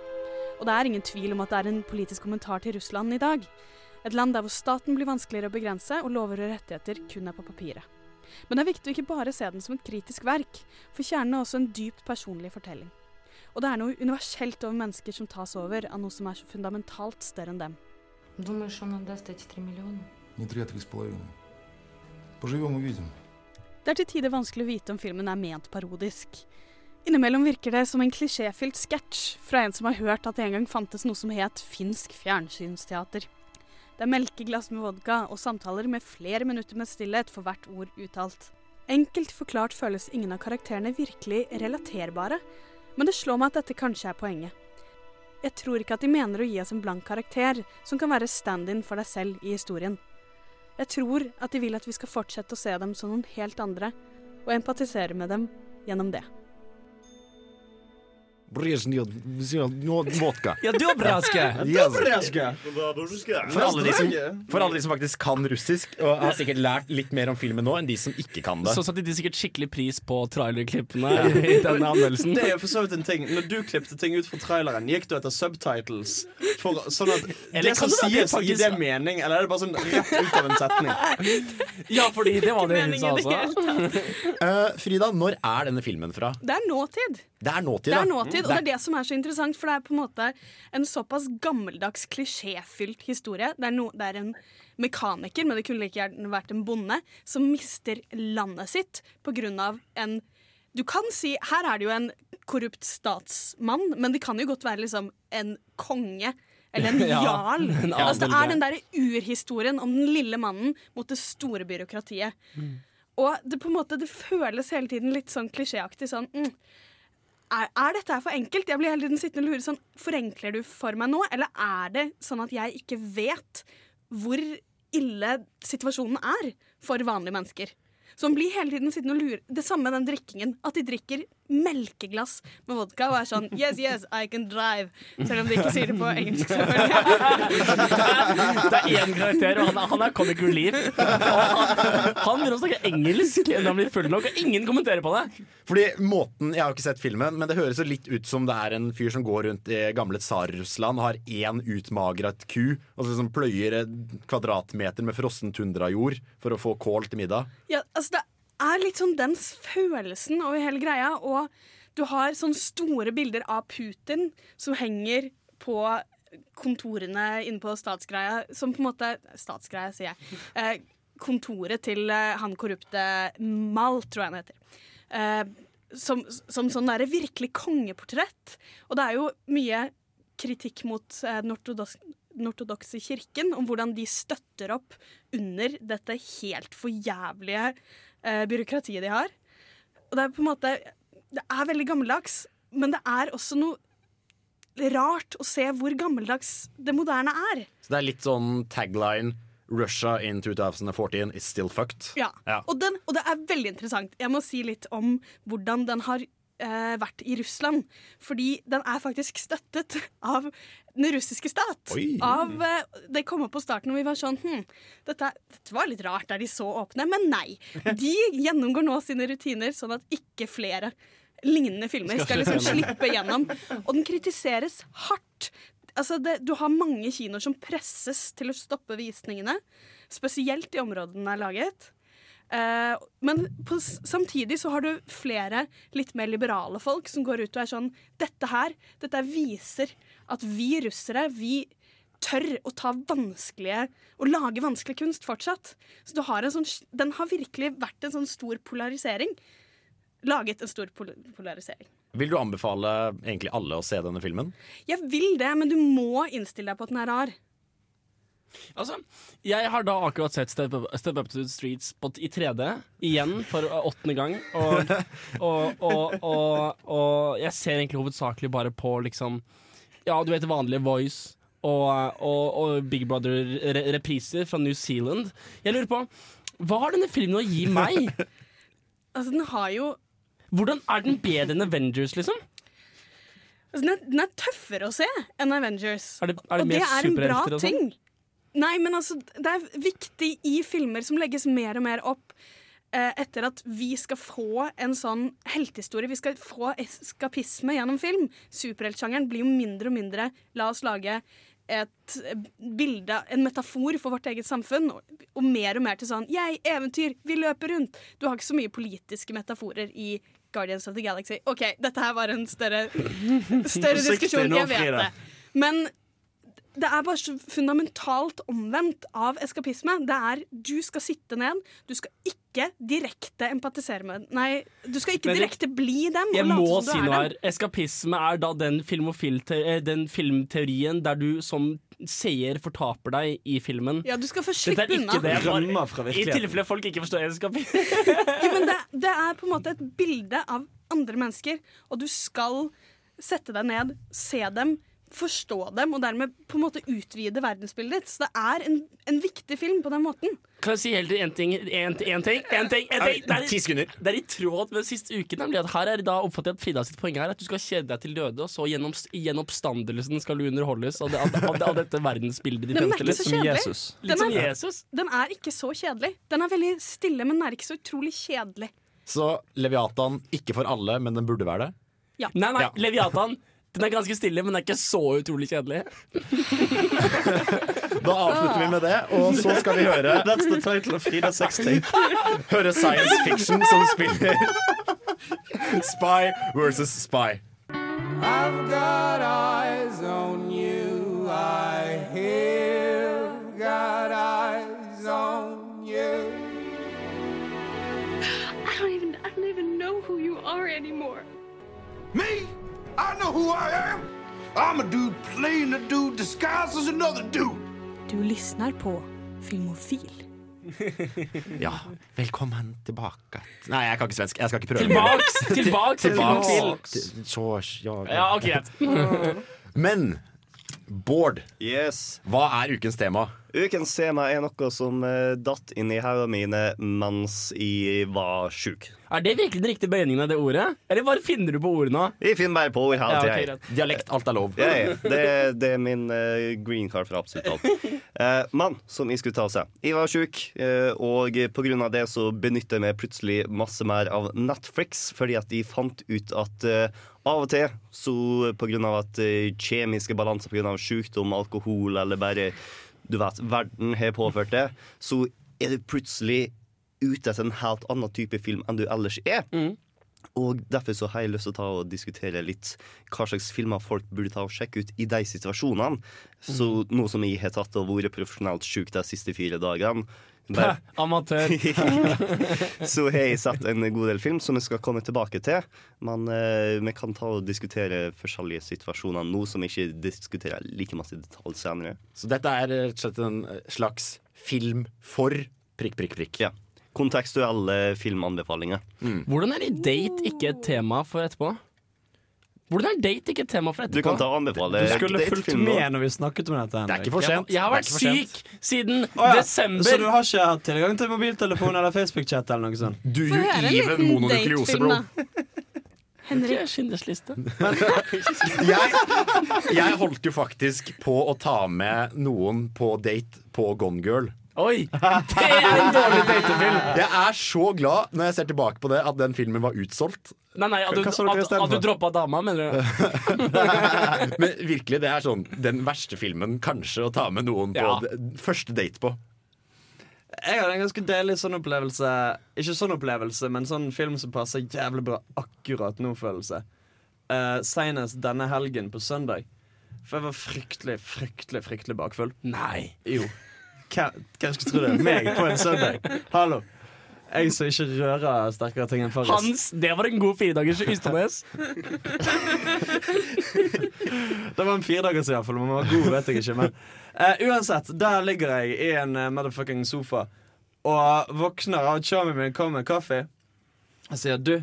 Og det er ingen tvil om at det er en politisk kommentar til Russland i dag. Et land der hvor staten blir vanskeligere å begrense, og lover og rettigheter kun er på papiret. Men det er viktig å ikke bare se den som et kritisk verk, for kjernen er også en dypt personlig fortelling. Og det er noe universelt over mennesker som tas over av noe som er så fundamentalt større enn dem. Det er til tider vanskelig å vite om filmen er ment parodisk. Innimellom virker det som en klisjéfylt sketsj fra en som har hørt at det en gang fantes noe som het finsk fjernsynsteater. Det er melkeglass med vodka og samtaler med flere minutter med stillhet for hvert ord uttalt. Enkelt forklart føles ingen av karakterene virkelig relaterbare, men det slår meg at dette kanskje er poenget. Jeg tror ikke at de mener å gi oss en blank karakter som kan være stand-in for deg selv i historien. Jeg tror at de vil at vi skal fortsette å se dem som noen helt andre, og empatisere med dem gjennom det. Brezjnev vodka. Ja, dubrazka! Dubrazka! For for alle de som faktisk kan russisk, og har sikkert lært litt mer om filmen nå enn de som ikke kan det. Så satte de sikkert skikkelig pris på trailerklippene i denne anmeldelsen. Det er jo for så vidt en ting Når du klippte ting ut fra traileren, gikk du etter subtitles? For, sånn at det som det sies, faktisk... gir det mening, eller er det bare sånn rett ut av en setning? ja, fordi det var det hun sa også. Eh, Frida, når er denne filmen fra? Det er nåtid. Det er nåtid, Det er nåtid, og det er det som er så interessant, for det er på en måte en såpass gammeldags, klisjéfylt historie. Det er, no, det er en mekaniker, men det kunne like gjerne vært en bonde, som mister landet sitt av en Du kan si Her er det jo en korrupt statsmann, men det kan jo godt være liksom en konge. Eller en Ja, jarl. en altså, det er den derre urhistorien om den lille mannen mot det store byråkratiet. Og det på en måte, det føles hele tiden litt sånn klisjéaktig. Sånn, mm, er, er dette for enkelt? Jeg blir hele tiden sittende og lure sånn, Forenkler du for meg nå, eller er det sånn at jeg ikke vet hvor ille situasjonen er for vanlige mennesker? Så man blir hele tiden sittende og lure Det samme med den drikkingen. At de drikker melkeglass med vodka og er sånn Yes, yes, I can drive. Selv om de ikke sier det på engelsk. Det er én karakter, og han er, han er comic relief. Han, begynner å snakke engelsk når han blir full nok, og ingen kommenterer på det. Fordi måten, Jeg har ikke sett filmen, men det høres jo litt ut som det er en fyr som går rundt i gamle Tsar-Russland har én utmagret ku, og så liksom pløyer kvadratmeter med frossen tundrajord for å få kål til middag. Ja, altså det er litt sånn den følelsen over hele greia, og du har sånne store bilder av Putin som henger på kontorene inne på statsgreia, som på en måte Statsgreia, sier jeg. Eh, kontoret til eh, han korrupte Mal, tror jeg han heter. Eh, som, som sånn derre virkelig kongeportrett. Og det er jo mye kritikk mot eh, den ortodoks- den ortodokse kirken, om hvordan de støtter opp under dette helt for jævlige eh, byråkratiet de har. Og det er på en måte Det er veldig gammeldags, men det er også noe rart å se hvor gammeldags det moderne er. Så det er litt sånn tagline Russia in 2014 is still fucked. Ja. Og, den, og det er veldig interessant. Jeg må si litt om hvordan den har eh, vært i Russland. Fordi den er faktisk støttet av den russiske stat. Av, eh, det kom opp på starten, og vi var sånn hm, dette, dette var litt rart, er de så åpne? Men nei. De gjennomgår nå sine rutiner, sånn at ikke flere lignende filmer skal liksom slippe gjennom. Og den kritiseres hardt. Altså det, du har mange kinoer som presses til å stoppe visningene. Spesielt i områdene den er laget. Eh, men på, samtidig så har du flere litt mer liberale folk som går ut og er sånn Dette her, dette viser at vi russere, vi tør å ta vanskelige Å lage vanskelig kunst fortsatt. Så du har en sånn, den har virkelig vært en sånn stor polarisering. Laget en stor pol polarisering. Vil du anbefale egentlig alle å se denne filmen? Jeg vil det, men du må innstille deg på at den er rar. Altså, jeg har da akkurat sett Step Up, Step Up to the Streets på, i 3D igjen for åttende gang. Og, og, og, og, jeg ser egentlig hovedsakelig bare på liksom Ja, du vet vanlige Voice og, Big Brother-repriser fra New Zealand. Jeg lurer på Hva har denne filmen å gi meg? Altså, den har jo Hvordan er den bedre enn Avengers, liksom? altså, den, er, den er tøffere å se enn Avengers. Er det- er det og det er en bra ting. og sånn? Nei, men altså, det er viktig i filmer som legges mer og mer opp eh, etter at vi skal få en sånn heltehistorie. Vi skal få eskapisme gjennom film. Superheltsjangeren blir jo mindre og mindre La oss lage et eh, bilde, en metafor for vårt eget samfunn, og, og mer og mer til sånn Jeg, eventyr, vi løper rundt. Du har ikke så mye politiske metaforer i Guardians of the Galaxy. OK, dette her var en større, større diskusjon, jeg vet det. Men det er bare så fundamentalt omvendt av eskapisme. Det er du skal sitte ned, du skal ikke direkte empatisere med Nei, du skal ikke direkte bli dem. Jeg og må som du si er noe her. Eskapisme er da den, eh, den filmteorien der du som seer fortaper deg i filmen. Ja, du skal få slippe er ikke unna. det. Drømmer I tilfelle folk ikke forstår eskapisme. Ja, men det, det er på en måte et bilde av andre mennesker, og du skal sette deg ned, se dem, forstå dem, og dermed på en måte utvide verdensbildet ditt. Så det er en, en viktig film på den måten. Kan jeg si helt en ting? En, en ting, en ting, en ting. Det er, sekunder. det er i tråd med siste uke. Nemlig at her er da oppfatter jeg at Frida sitt poeng her at du skal kjede deg til døde, og så gjennom, gjennom oppstandelsen skal du underholdes av, det, av, av, av dette verdensbildet ditt. Den er ikke så kjedelig. Litt Den som er, Jesus. den er ikke så kjedelig. Den er veldig stille, men den er ikke så utrolig kjedelig. Så Leviatan ikke for alle, men den burde være det? Ja. Nei, nei, Ja. Leviatan. Den er ganske stille, men den er ikke så utrolig kjedelig. Da avslutter vi med det, og så skal vi høre That's the title of Frida sextape. Høre science fiction som spiller Spy versus Spy. I've got eyes on you. I hear got eyes on you. I don't even I don't even know who you are anymore. Me? I know who I am. I'm a dude playing a dude disguised as another dude. Du lyssnar på Filmofil. Ja, velkommen tilbake. Nei, jeg kan ikke svensk. Jeg skal ikke prøve. Tilbaks, tilbaks tilbaks. Tilbaks. Så, ja, Ja, ok. Men Bård, Yes. hva er ukens tema? Ukens tema er noe som eh, datt inn i hodet mine mens jeg var sjuk. Er det virkelig den riktige bøyningen av det ordet? Eller bare finner du på ordet nå? Jeg finner bare på ord hele Ja, okay, Dialekt, alt er lov. Ja, ja. det, det er min uh, green card for absolutt alt. Uh, men som jeg skulle ta seg. jeg var sjuk, uh, og av det så benytter jeg meg plutselig masse mer av Netflix, fordi at jeg fant ut at uh, av og til, så av at kjemiske balanser av sykdom, alkohol eller bare du vet, verden har påført det, så er du plutselig ute etter en helt annen type film enn du ellers er. Og derfor så har jeg lyst til å ta og diskutere litt hva slags filmer folk burde ta og sjekke ut i de situasjonene. Så nå som jeg har tatt og vært profesjonelt sjuk de siste fire dagene bare, Amatør. så har jeg sett en god del film som jeg skal komme tilbake til. Men eh, vi kan ta og diskutere forskjellige situasjoner nå som vi ikke diskuterer like masse i detalj senere. Så dette er rett og slett en slags film for prikk, prikk, prikk. Ja. Kontekstuelle filmanbefalinger. Hvordan er date ikke et tema for etterpå? Hvordan er date ikke et tema for etterpå? Du kan ta og anbefale Du skulle fulgt med når vi snakket om dette. Henrik. ikke for sent. Jeg har vært Det er syk siden oh, ja. desember. Så du har ikke hatt tilgang til mobiltelefon eller Facebook-chat eller noe sånt? Du gir høre en liten datefilm. Henrik. er Schindlers liste. Jeg, jeg holdt jo faktisk på å ta med noen på date på Gone Girl. Oi! Det er en dårlig datefilm. Jeg er så glad når jeg ser tilbake på det at den filmen var utsolgt. Nei, nei, at du, at, at du droppa dama, mener du? Men virkelig, det er sånn den verste filmen kanskje å ta med noen på Ja. første date på. Jeg hadde en ganske deilig sånn opplevelse. Ikke sånn opplevelse, men sånn film som passer jævlig bra akkurat nå-følelse. Uh, Seinest denne helgen på søndag. For jeg var fryktelig, fryktelig fryktelig bakfull. Nei. Jo. Hvem skulle tro det? Meg på en søndag. Hallo. Jeg som ikke rører sterkere ting enn Farris. Hans, det var en god firedagers Ystadnes. Det var en firedagers, iallfall. Om den var god, vet jeg ikke. Men uh, uansett, der ligger jeg i en uh, motherfucking sofa og våkner av at showmen min kommer med kaffe. Jeg sier du,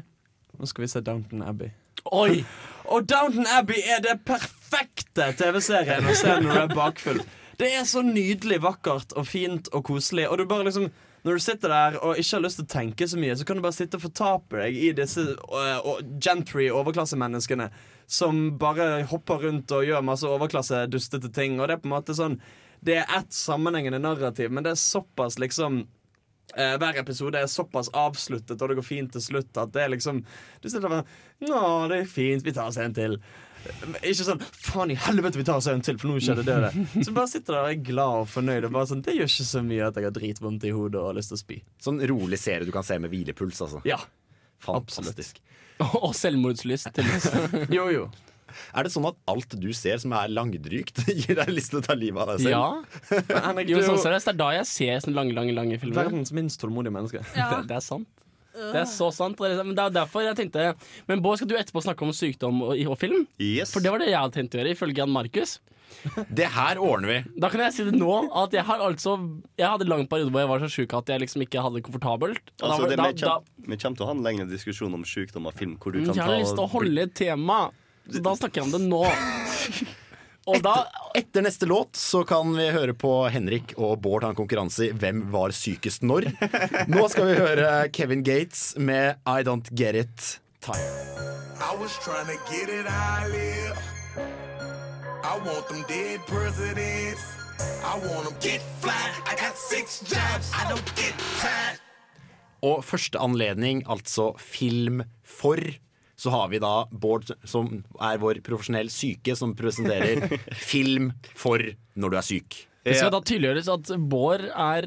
nå skal vi se Downton Abbey. Oi! Og Downton Abbey er det perfekte TV-serien å se når du er bakfull. Det er så nydelig vakkert og fint og koselig. Og du bare liksom når du sitter der og ikke har lyst til å tenke så mye, så kan du bare sitte og fortape deg i disse uh, uh, gentry overklassemenneskene som bare hopper rundt og gjør masse overklasse dustete ting. Og det er på en måte sånn Det er ett sammenhengende narrativ, men det er såpass liksom Eh, hver episode er såpass avsluttet, og det går fint til slutt, at det er liksom Du sitter der og Nå, det er fint, vi tar oss en til. Ikke sånn Faen i helvete, vi tar oss en til, for nå skjedde det og det. Så bare sitter der og er glad og fornøyd. Og bare sånn, Det gjør ikke så mye at jeg har dritvondt i hodet og har lyst til å spy. Sånn rolig serie du kan se med hvilepuls, altså. Ja, Fantastisk. Og selvmordslyst. til Jo, jo. Er det sånn at alt du ser som er langdrygt, gir deg lyst til å ta livet av deg selv? Ja. Men Henrik, Jo, sånn seriøst, det er da jeg ser sånne lange, lange, lange filmer. verdens minst tålmodige menneske. Ja. Det, det er sant. Det er så sant. er- Men det er derfor jeg tenkte Men Bård, skal du etterpå snakke om sykdom og, og film? Yes. For det var det jeg hadde tenkt å gjøre, ifølge Jan Markus. Det her ordner vi. Da kan jeg si det nå, at jeg har altså Jeg hadde en lang periode hvor jeg var så sjuk at jeg liksom ikke hadde det komfortabelt. Altså, da, det, da, vi, kommer, vi kommer til å ha en lengre diskusjon om sykdom og film. Hvor du kan jeg ta har lyst til å holde et tema. Så da snakker jeg om det nå. Og da Etter neste låt så kan vi høre på Henrik og Bård ha en konkurranse i Hvem var sykest når. Nå skal vi høre Kevin Gates med I Don't Get It Time. I was trying to get it I live. I want them dead presidents. I want them get fly. I got six jobs. I don't get tired. Og første anledning, altså film for, så har vi da Bård, som er vår profesjonell syke, som presenterer film for når du er syk. Det skal da tydeliggjøres at Bård er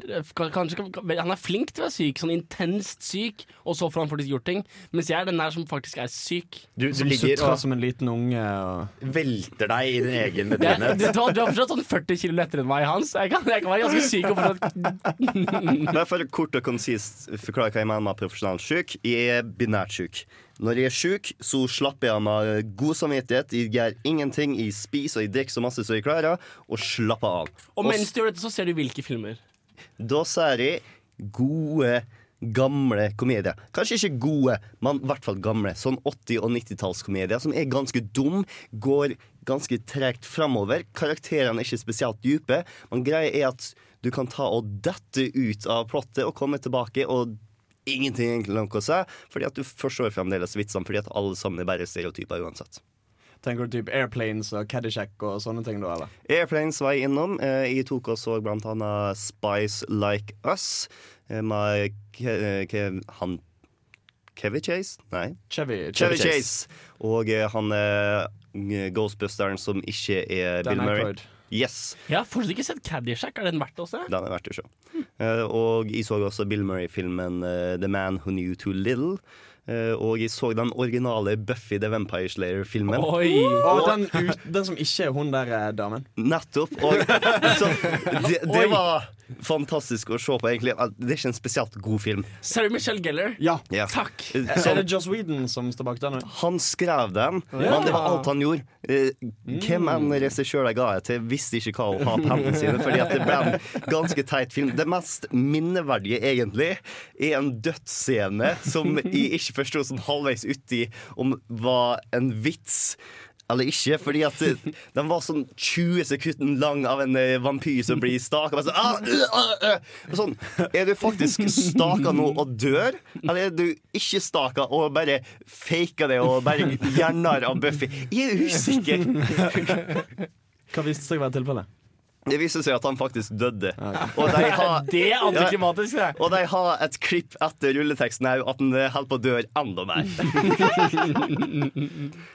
kanskje, Han er flink til å være syk, sånn intenst syk, og så får han faktisk gjort ting. Mens jeg er den der som faktisk er syk. Du, du Som ligger og som en liten unge. Og velter deg i din egen medlidenhet. du, har, du har fortsatt sånn 40 kilo lettere enn meg, Hans. Jeg kan, jeg kan være ganske syk og fortsatt Bare for kort og konsist forklare hva jeg mener med profesjonelt syk. Jeg er binært syk. Når jeg er syk, så slapper jeg med god samvittighet. Jeg gjør ingenting. Jeg spiser og jeg drikker så masse som jeg klarer, og slapper av. Og mens du gjør dette, så ser du hvilke filmer. Da ser jeg gode, gamle komedier. Kanskje ikke gode, men i hvert fall gamle. Sånn 80- og 90-tallskomedier som er ganske dum, går ganske tregt framover. Karakterene er ikke spesielt dype. Men greia er at du kan ta og dette ut av plottet og komme tilbake, og ingenting egentlig å si, fordi at du forstår fremdeles vitsene, fordi at alle sammen er bare stereotyper uansett. Tenker du typ Airplanes og Caddyshack og sånne ting da, eller? Airplanes var jeg innom. Eh, Jeg tok og så blant annet Spice Like Us eh, med Ke eh, Ke han Kevy Chase? Nei. Chevy, Chevy Chase. Og eh, han Ghostbusteren som ikke er Dan Bill Murray. Aykroyd. Yes. Jeg har fortsatt ikke sett Caddyshack. Er den verdt å se? Den er verdt å se. Eh, og jeg så også Bill Murray-filmen eh, The Man Who Knew Too Little. Eh, og jeg så den originale Buffy the Vampire Slayer-filmen. Oi! Og den, den som ikke er hun der eh, damen. Nettopp. Og så, det, det var fantastisk å se på, egentlig. Det er ikke en spesielt god film. Sarah Michelle Gellar. Ja. Takk. Er Som- det Joss Whedon som står bak den? Han skrev den, Ja. men det var alt han gjorde. Eh, Hvem enn regissør jeg ga det til, visste ikke hva å ha på hendene sine. Fordi at det ble en ganske teit film. Det mest minneverdige, egentlig, er en dødsscene som jeg ikke forsto sånn halvveis uti om var en vits. Eller ikke, fordi at den var sånn 20 sekunder lang av en eh, vampyr som blir staka. Sånn, ah, uh, uh, sånn, er du faktisk staka nå og dør, eller er du ikke staka og bare faker det og bare gjernar av Buffy? Jeg er usikker. Hva viste seg å være tilfellet? Det viste seg at han faktisk døde. Og de har, Det er antiklimatisk, det. og de har et klipp etter rulleteksten her at han holder på å dø enda mer.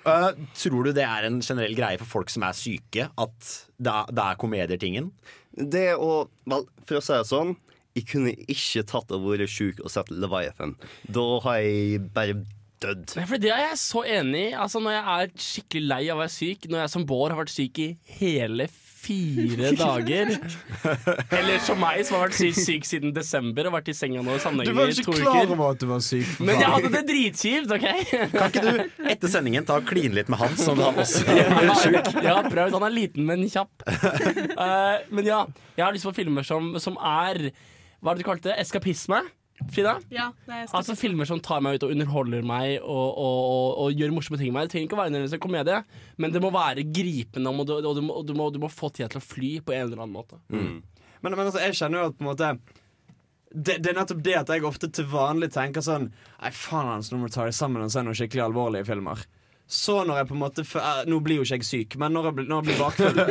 Uh, tror du det er en generell greie for folk som er syke, at det er, det er komedier-tingen? Det å Vel, for å si det sånn Jeg kunne ikke tatt og vært sjuk og sett Leviathan. Da har jeg bare dødd. For Det er jeg så enig i. Altså, når jeg er skikkelig lei av å være syk, når jeg som Bård har vært syk i hele fire dager Eller som meg, som har vært syk, syk siden desember og vært i senga nå Du var ikke klar over at du var syk. for Men jeg hadde det dritkjipt, OK? Kan ikke du etter sendingen ta og kline litt med han, som han også Ja, jeg har prøvd. Han er liten, men kjapp. Eh, men ja, jeg har lyst på filmer som, som er Hva er det du kalte det? Eskapisme? Frida? Ja, Altså Filmer som tar meg ut og underholder meg og, og, og, og gjør morsomme ting med meg. Det trenger ikke å være en komedie, men det må være gripende, og du, og du, må, du, må, du må få tida til å fly på en eller annen måte. Men, men altså, jeg kjenner jo at på en måte det, det er nettopp det at jeg ofte til vanlig tenker sånn Nei, faen hans, nå må du ta deg sammen og se noen skikkelig alvorlige filmer. Så når jeg på en måte f- eh, Nå blir jo ikke jeg syk, men når jeg blir, når jeg blir bakfull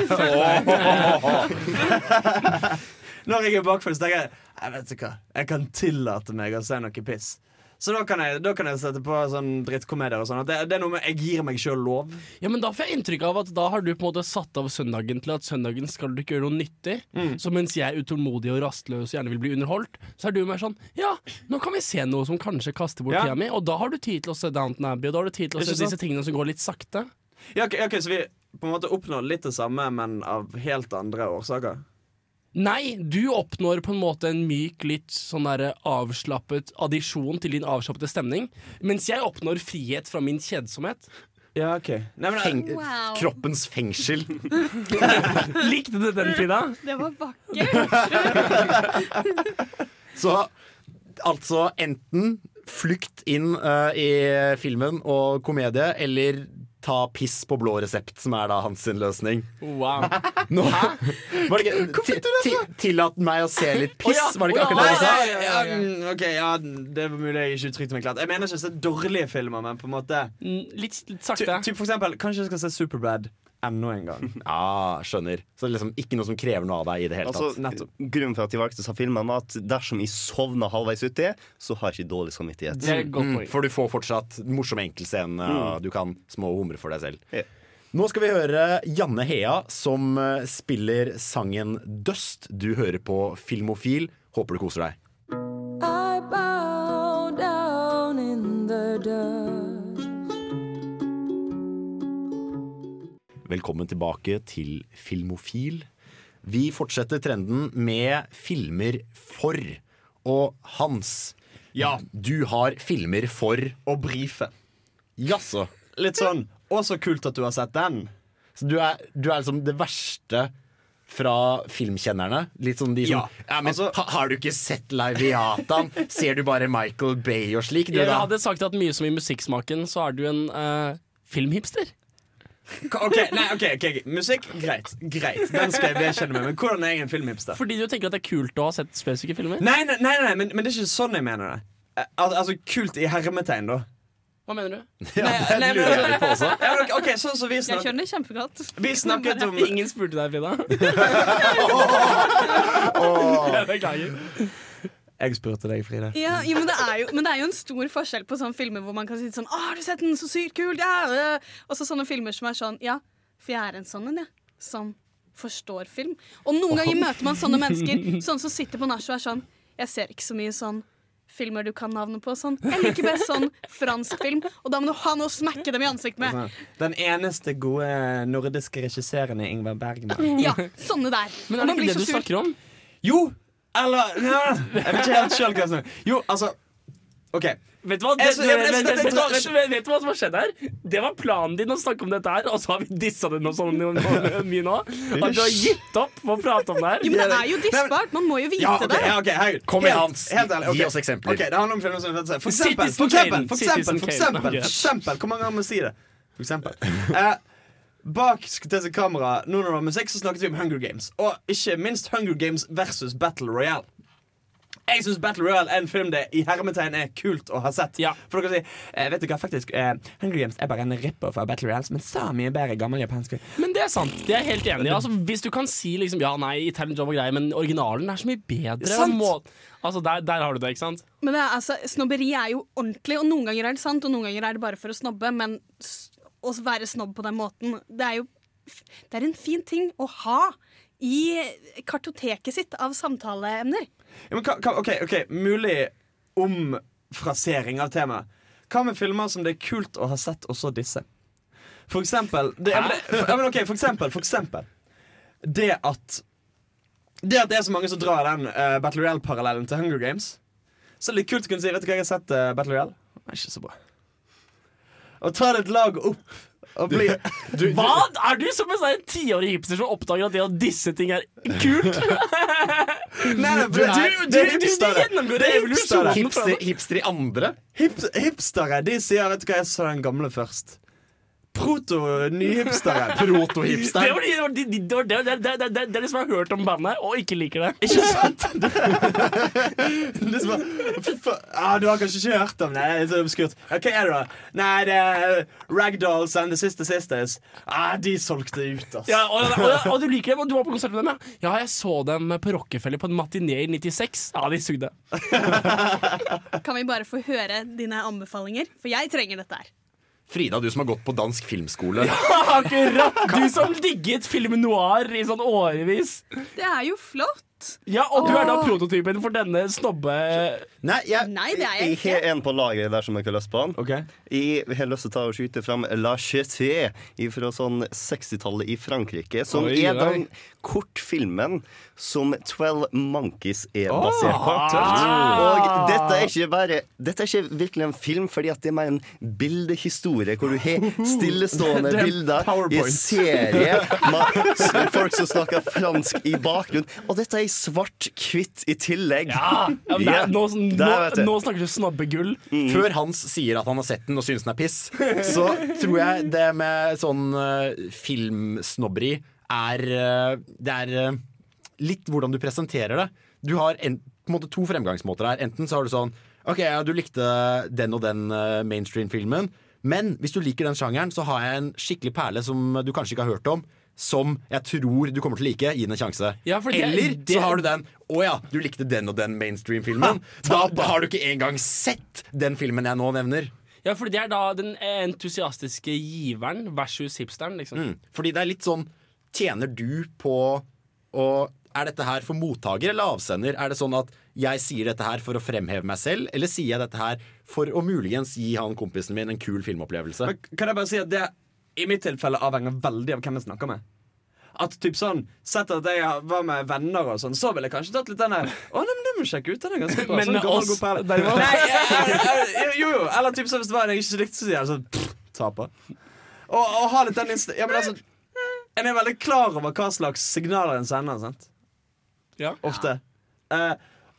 Når jeg er bakfull, så tenker jeg Jeg vet ikke hva, jeg kan tillate meg å se noe piss. Så da kan jeg, da kan jeg sette på sånn drittkomedier og sånn. Det, det er noe med Jeg gir meg sjøl lov. Ja, men Da får jeg inntrykk av at da har du på en måte satt av søndagen til at søndagen skal du ikke gjøre noe nyttig. Så mens jeg er utålmodig og rastløs og gjerne vil bli underholdt, så er du mer sånn Ja, nå kan vi se noe som kanskje kaster bort Ja. tida mi. Og da har du tid til å se Downton Abbey, og da har du tid til å se disse tingene som går litt sakte. Ja, okay, ok, Så vi på en måte oppnår litt det samme, men av helt andre årsaker? Nei, du oppnår på en måte en myk, litt sånn der avslappet addisjon til din avslappede stemning. Mens jeg oppnår frihet fra min kjedsomhet. Ja, ok Feng Kroppens fengsel. Likte du den, Frida? Det var vakkert. Så altså enten flukt inn eh, i filmen og komedie, eller ta piss på blå resept, som er da hans sin løsning. Wow. Nå, var det ikke ti- ti- Tillat meg å se litt piss, oh, ja, var det ikke akkurat det du sa? mm, ok, ja, det var mulig jeg ikke uttrykte meg klart. Jeg mener ikke å se dårlige filmer, men på en måte Litt, litt sakte. Ty, typ for eksempel, Kanskje jeg skal se Superbad enda en gang. Ja, skjønner. Så det er liksom ikke noe som krever noe av deg i det hele Altså, tatt. grunnen for at de valgte å filmen, var at dersom jeg sovna halvveis uti, så har jeg ikke dårlig samvittighet. Mm, for du får fortsatt morsom enkeltscene, Mm. du kan små humre for deg selv. Nå skal vi høre Janne Hea som eh, spiller sangen 'Dust'. Du hører på Filmofil. Håper du koser deg. I bow down in the dust. Velkommen tilbake til Filmofil. Vi fortsetter trenden med filmer for. Og Hans, Ja. du har filmer for Å brife. Jaså. Litt sånn Å, så kult at du har sett den. Så du er, du er liksom det verste fra filmkjennerne? Litt sånn de som Ja, ja, men, altså- ha, Har du ikke sett Leiviatan? Ser du bare Michael Bay og slik? Du, Jeg da? hadde sagt at mye som i musikksmaken, så er du en uh, filmhipster. Ok, nei, ok, ok. Musikk, greit. greit Den skal jeg vedkjenne meg. Men hvordan er jeg en filmhipster? Fordi du tenker at det er kult å ha sett spesifikke filmer? Nei, nei, nei, nei men, men det er ikke sånn jeg mener det. Eh, Al altså kult i hermetegn, da. Hva mener du? Nei, nei, lurer jeg på også. Ja, ok, sånn som vi Jeg snakket skjønner kjempegodt. Vi snakket om Ingen spurte deg, Frida. Beklager. Jeg spurte deg, Fride. Ja, ja men, det er jo, men det er jo en stor forskjell på sånne filmer hvor man kan si sånn 'Å, har du sett den? Så sykt kul!' Ja, øh.» Og så sånne filmer som er sånn 'Ja, for jeg er en sånn en, jeg. Som forstår film'. Og noen ganger møter man sånne mennesker, sånne som sitter på nach og er sånn 'Jeg ser ikke så mye sånn filmer du kan navnet på'. Sånn. Jeg liker best sånn fransk film, og da må du ha noe å smekke dem i ansiktet med. Den eneste gode nordiske regissøren er Ingvar Bergman. Ja, sånne der. Men er det ikke det du snakker om? Jo! Eller ja, Jeg vet ikke helt sjøl hva jeg snakker. Jo, altså OK. Vet du hva, det, Jeg synes- jeg- vet, vet, vet, jeg- du hva- vet, vet du hva som har skjedd her? Det var planen din å snakke om dette her, og så har vi dissa det noe sånn mye nå. At du har gitt opp på å prate om det her. Jo, men det er jo dissbart. Man må jo vite Ja, okay, det. ja, okay, herregud. Kom igjen, Hans. helt ærlig, Okay. Gi oss eksempler. Okay, Det handler om filmer som For eksempel, å se. For eksempel, for eksempel, Kane. for eksempel, Citizen for Kane. eksempel, Ok. for eksempel Hvor mange ganger må jeg si det? For eksempel. Eh, bak til seg kamera, nå når det var musikk, så snakket vi om Hunger Games. Og ikke minst Hunger Games versus Battle Royale. Jeg syns Battle Royale er en film det i hermetegn er kult å ha sett. For dere kan si eh, Vet du hva, faktisk eh, Hunger Games er bare en ripper fra Battle Royale, som en så mye bedre gammel japansk film. Men det er sant. Det er helt enig. Altså, hvis du kan si liksom Ja, nei, Italian Job og greier, men originalen er så mye bedre. Sant. Må, altså, der, der har du det, ikke sant? Men det er, altså, snobberi er jo ordentlig, og noen ganger er det sant, og noen ganger er det bare for å snobbe. Men å være snobb på den måten, det er jo Det er en fin ting å ha i kartoteket sitt av samtaleemner. Ja, men hva, ok, Mulig omfrasering av temaet. Hva med filmer som det er kult å ha sett, og så disse? For eksempel det, ja, men det, for, ok, for eksempel, for eksempel Det at Det at det er så mange som drar den uh, Battle Royale-parallellen til Hunger Games. Så det er litt kult å kunne si Vet du hva jeg har sett uh, Battle Royale? Det er ikke så bra. Å tar et lag opp og bli Hva? Er du som en sånn tiårig hipster som oppdager at det å disse ting er kult? Nei, Du- er- du- er du- du gjennomgår Det er evolusjonen Hipster. Hipster i andre? Hipster hipstere de sier Vet du hva, jeg så den gamle først. Proto-nyhipstere. Det Proto-hipsteren. de- det var de- de- det var det- det- det- det- det er de som har hørt om bandet og ikke liker det. Ikke sant? Det er som bare, Fy faen. Ah, du har kanskje ikke hørt om det? Det er så obskurt. Hva er det, da? Nei, det er Ragdolls and The Sister Sisters. Ah, de solgte ut, ass. Ja, og, og, og du liker dem, og du var på konsert med dem, ja? Ja, jeg så dem på Rockefeller på en matiné i 96. Ja, de sugde. Kan vi bare få høre dine anbefalinger? For jeg trenger dette her. Frida, du som har gått på dansk filmskole. Ja, Akkurat! Du som digget film noir i sånn årevis. Det er jo flott. Ja, og du er da prototypen for denne snobbe... Nei, jeg, Nei, det er jeg Jeg har en på lageret der som jeg har lyst på. Jeg har lyst til å ta og skyte fram La Cheté fra sånn 60-tallet i Frankrike. Som Oi, er oi. den kortfilmen som Twelve Monkeys er basert på. tøft. Og dette er ikke bare Dette er ikke virkelig en film, fordi at det er mer en bildehistorie hvor du har stillestående Det er bilder i PowerPoint. serie med folk som snakker fransk i bakgrunnen. Og dette er i svart-hvitt i tillegg. Ja, ja, men det er, nå, nå, Der, vet du. nå snakker du snobbegull. Før Hans sier at han har sett den og synes den er piss, så tror jeg det med sånn uh, filmsnobberi er eh, Det er eh, litt hvordan du presenterer det. Du har en, på en måte to fremgangsmåter her. Enten så har du sånn OK, ja, du likte den og den eh, mainstream-filmen, men hvis du liker den sjangeren, så har jeg en skikkelig perle som du kanskje ikke har hørt om. Som jeg tror du kommer til å like. Gi den en sjanse. Ja, for det- Eller det- så har du den Å ja, du likte den og den mainstream-filmen. Da har du ikke engang sett den filmen jeg nå nevner. Ja, for det er da den entusiastiske giveren versus hipsteren, liksom. Mm. Fordi det er litt sånn Tjener du på å Er dette her for mottaker eller avsender? Er det sånn at jeg sier dette her for å fremheve meg selv, eller sier jeg dette her for å muligens gi han kompisen min en kul filmopplevelse? Men kan jeg bare si at det i mitt tilfelle avhenger veldig av hvem jeg snakker med. At typ sånn Sett at jeg var med venner og sånn, så ville jeg kanskje tatt litt den der Å, nei, men det må sjekke ut. Den er ganske bra. Men Sånn oss, god perle. Nei, jo, jo. Eller typ sånn hvis det var en jeg ikke likte, så sier jeg sånn pff, Taper. Og, og ha litt den. Ja, men altså En er veldig klar over hva slags signaler en sender, sant? Ja. Ofte. Eh,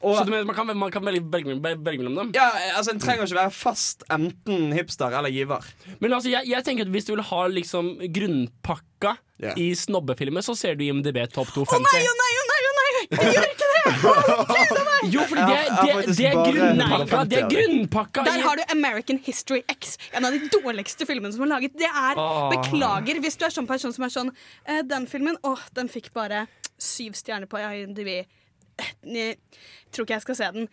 Og- Så du mener man kan, man kan velge, velge, velge mellom dem? Ja, altså En trenger ikke være fast enten hipster eller giver. Men altså, jeg, jeg tenker at hvis du vil ha liksom grunnpakka yeah. i snobbefilmer, så ser du IMDb topp Å 250. nei, å nei, å nei! å nei Jeg gjør ikke det! Gleder! Jo, fordi det, det, det er grunnpakka. Det er grunnpakka Der har du American History X. En av de dårligste filmene som er laget. Det er Beklager hvis du er sånn person som er sånn eh, Den filmen, åh, den fikk bare syv stjerner på IMDb. Jeg tror ikke jeg skal se den.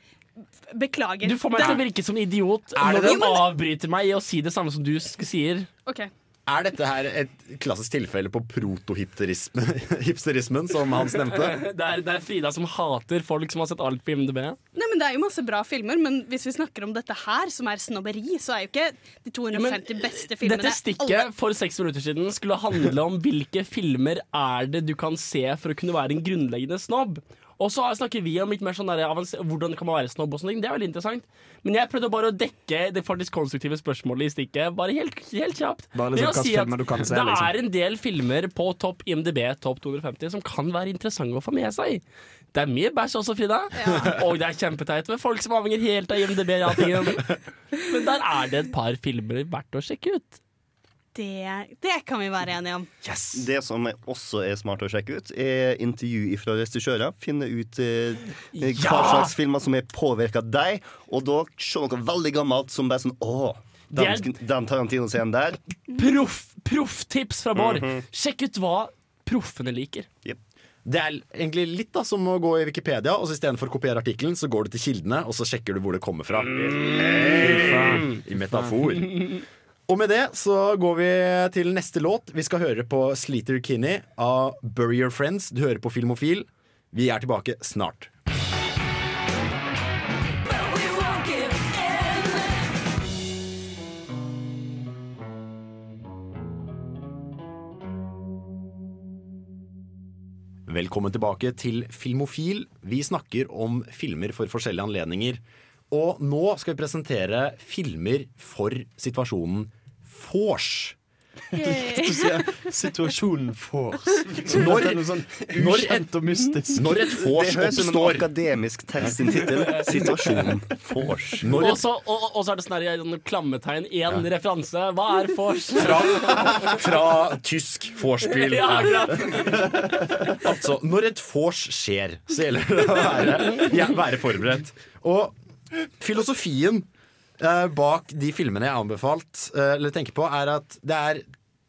Beklager. Du får meg til å virke som idiot Er når du avbryter meg i å si det samme som du sier. Okay. Er dette her et klassisk tilfelle på protohipsterismen, som Hans nevnte? Det er, det er Frida som hater folk som har sett alt på IMDb. Nei, men Det er jo masse bra filmer, men hvis vi snakker om dette her, som er snobberi, så er jo ikke de 250 beste filmene Dette stikket for seks minutter siden skulle handle om hvilke filmer er det du kan se for å kunne være en grunnleggende snobb. Og så snakker vi om litt mer sånn der, hvordan hvordan kan man være snobb. og sånne ting Det er veldig interessant Men jeg prøvde bare å dekke det faktisk konstruktive spørsmålet i stikket. Bare helt, helt kjapt. Bare liksom si at filmer du kan se, det liksom. er en del filmer på topp IMDb topp 250 som kan være interessante å få med seg. Det er mye bæsj også, Frida. Og det er kjempeteit med folk som avhenger helt av IMDb-ratingen. Men der er det et par filmer verdt å sjekke ut. Det, det kan vi være enige om. Det som er også er smart å sjekke ut, er intervju fra regissører. Finne ut eh, hva Ja! slags filmer som har påvirka deg, og da se noe veldig gammelt som bare sånn Å, den, den Tarantino-scenen der. Proff, profftips fra Bård. Mhm. Sjekk ut hva proffene liker. Det er egentlig litt da som å gå i Wikipedia, og så istedenfor å kopiere artikkelen, så går du til kildene, og så sjekker du hvor det kommer fra. Mm. I metafor. Og med det så går vi til neste låt. Vi skal høre på Sleater Kinney av Bury Your Friends. Du hører på Filmofil. Vi er tilbake snart. Velkommen tilbake til Filmofil. Vi snakker om filmer for forskjellige anledninger. Og nå skal vi presentere filmer for situasjonen vors. Situasjonen vors. Når- sånn når mystisk. Når et vors Det høres ut som en akademisk tekst sin tittel. Situasjonen vors. Når Og så og, og så er det sånn her, En klammetegn. Én referanse. Hva er vors? fra, fra tysk vorspiel. Ja. Altså, når et vors skjer, så gjelder det å være, ja, være forberedt. Og filosofien eh, bak de filmene jeg anbefalt, eh, eller tenker på, er at det er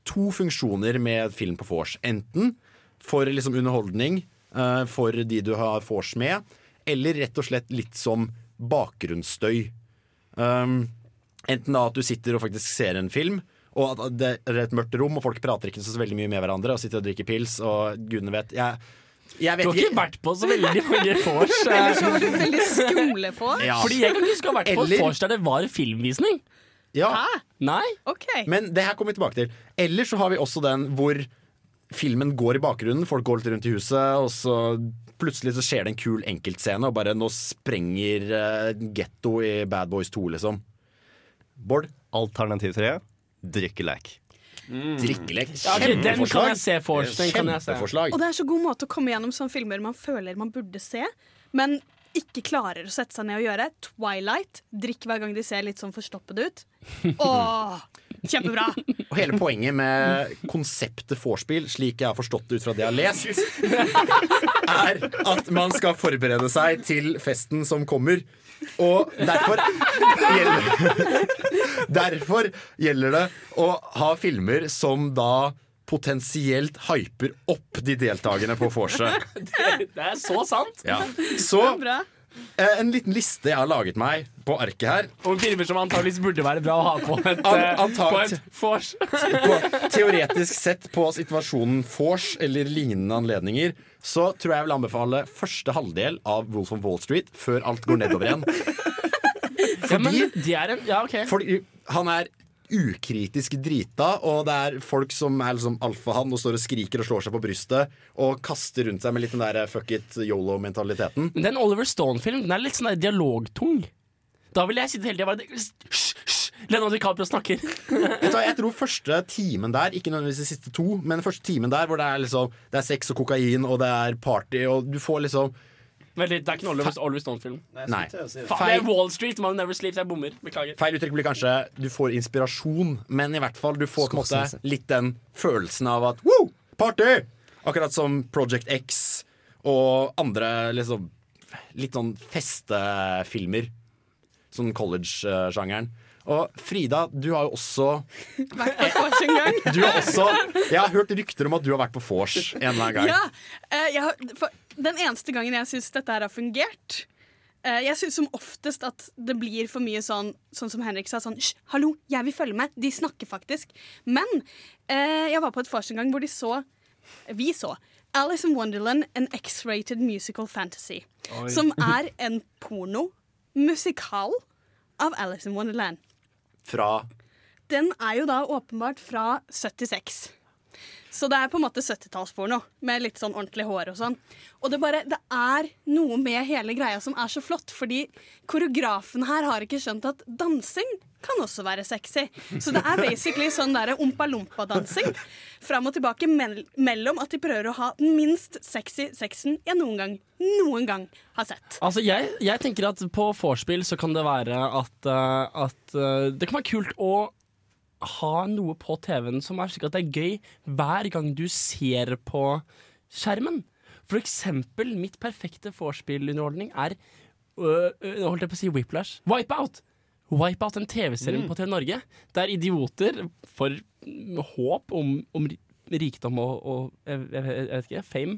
to funksjoner med film på vors. Enten for liksom underholdning eh, for de du har vors med, eller rett og slett litt som bakgrunnsstøy. Um, enten da at du sitter og faktisk ser en film, og at det er et mørkt rom, og folk prater ikke så veldig mye med hverandre, og sitter og drikker pils, og gudene vet Jeg, jeg Du har ikke vært på så veldig mange vors. Ellers Eller så var du veldig skumle vors. Ja. Fordi jeg kan huske å ha vært på Eller- et vors der det var filmvisning. Ja, Nei? Okay. men det her kommer vi tilbake til. Eller så har vi også den hvor filmen går i bakgrunnen, folk går litt rundt i huset, og så plutselig så skjer det en kul enkeltscene, og bare nå sprenger uh, getto i Bad Boys 2, liksom. Bård? Alternativ 3 drikkelek. Drikkelek. Ja, den kan jeg se. Kjempeforslag. Og det er så god måte å komme gjennom sånne filmer man føler man burde se, men ikke klarer å sette seg ned og gjøre. Twilight. Drikk hver gang de ser litt sånn forstoppede ut. Åh, kjempebra! Og hele poenget med konseptet vorspiel, slik jeg har forstått det ut fra det jeg har lest, er at man skal forberede seg til festen som kommer. Og derfor gjelder, derfor gjelder det å ha filmer som da potensielt hyper opp de deltakerne på vorset. Det, det er så sant. Ja. Så Bra. En liten liste jeg har laget meg på arket her. Og filmer som antakeligvis burde være bra å ha på et, An- eh, på et vors. teoretisk sett på situasjonen vors eller lignende anledninger, så tror jeg jeg vil anbefale første halvdel av Wolf of Wall Street før alt går nedover igjen. Ja, men de er en Ja, okay. Fordi han er ukritisk drita, og det er folk som er liksom alfahann og står og skriker og slår seg på brystet og kaster rundt seg med litt den der fuck it yolo-mentaliteten. Men er Oliver Stone-film. Den er litt sånn dialogtung. Da vil jeg sitte hele tida bare Hysj, hysj! Leonardo DiCaprio snakker. Jeg tror første timen der, ikke nødvendigvis de siste to, men første timen der hvor det er liksom Det er sex og kokain og det er party, og du får liksom Litt, det er ikke en Oliver, Oliver Stone-film. Nei. Faen, det er Wall Street, Man Never Sleeps. Jeg bommer. Beklager. Feil uttrykk blir kanskje du får inspirasjon, men i hvert fall du får måte litt den følelsen av at Woo! Party! Akkurat som Project X og andre liksom litt sånn festefilmer. Sånn college-sjangeren. Og Frida, du har jo også Vært på vors en gang. Du har også Jeg har hørt rykter om at du har vært på vors en eller annen gang. Ja, eh, jeg har, for Den eneste gangen jeg syns dette her har fungert eh, Jeg syns som oftest at det blir for mye sånn Sånn som Henrik sa, sånn Hysj, hallo, jeg vil følge med. De snakker faktisk. Men eh, jeg var på et vors en gang hvor de så Vi så Alice in Wonderland, en X-rated musical fantasy. Oi. Som er en porno-musikal av Alice in Wonderland. Fra Den er jo da åpenbart fra 76. Så det er på en måte 70-tallsporno med litt sånn ordentlig hår og sånn. Og det, bare, det er noe med hele greia som er så flott, fordi koreografen her har ikke skjønt at dansing kan også være sexy. Så det er basically sånn derre ompa-lompa-dansing fram og tilbake mell mellom at de prøver å ha den minst sexy sexen jeg noen gang, noen gang har sett. Altså, jeg, jeg tenker at på vorspiel så kan det være at, uh, at uh, det kan være kult å ha noe på TV-en som er slik at det er gøy hver gang du ser på skjermen. For eksempel, mitt perfekte vorspiel-underholdning er øh, øh, holdt jeg på å si Whiplash. Wipeout! Wipeout, en TV-serie Mm. på TV Norge, der idioter får håp om, om rikdom og, og jeg, jeg, vet ikke, fame,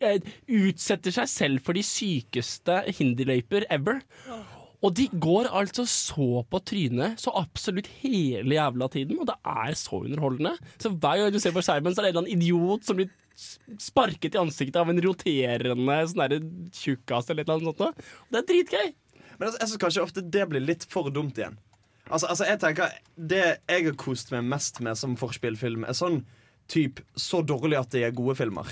eh, utsetter seg selv for de sykeste hinderløyper ever. Og de går altså så på trynet så absolutt hele jævla tiden, og det er så underholdende. Så hver gang du ser på skjermen, så er det en eller annen idiot som blir sparket i ansiktet av en roterende sånn tjukkas eller noe sånt. Og Det er dritgøy. Men altså, jeg synes kanskje ofte det blir litt for dumt igjen. Altså, altså jeg tenker Det jeg har kost meg mest med som forspillfilm, er sånn typ så dårlig at det er gode filmer.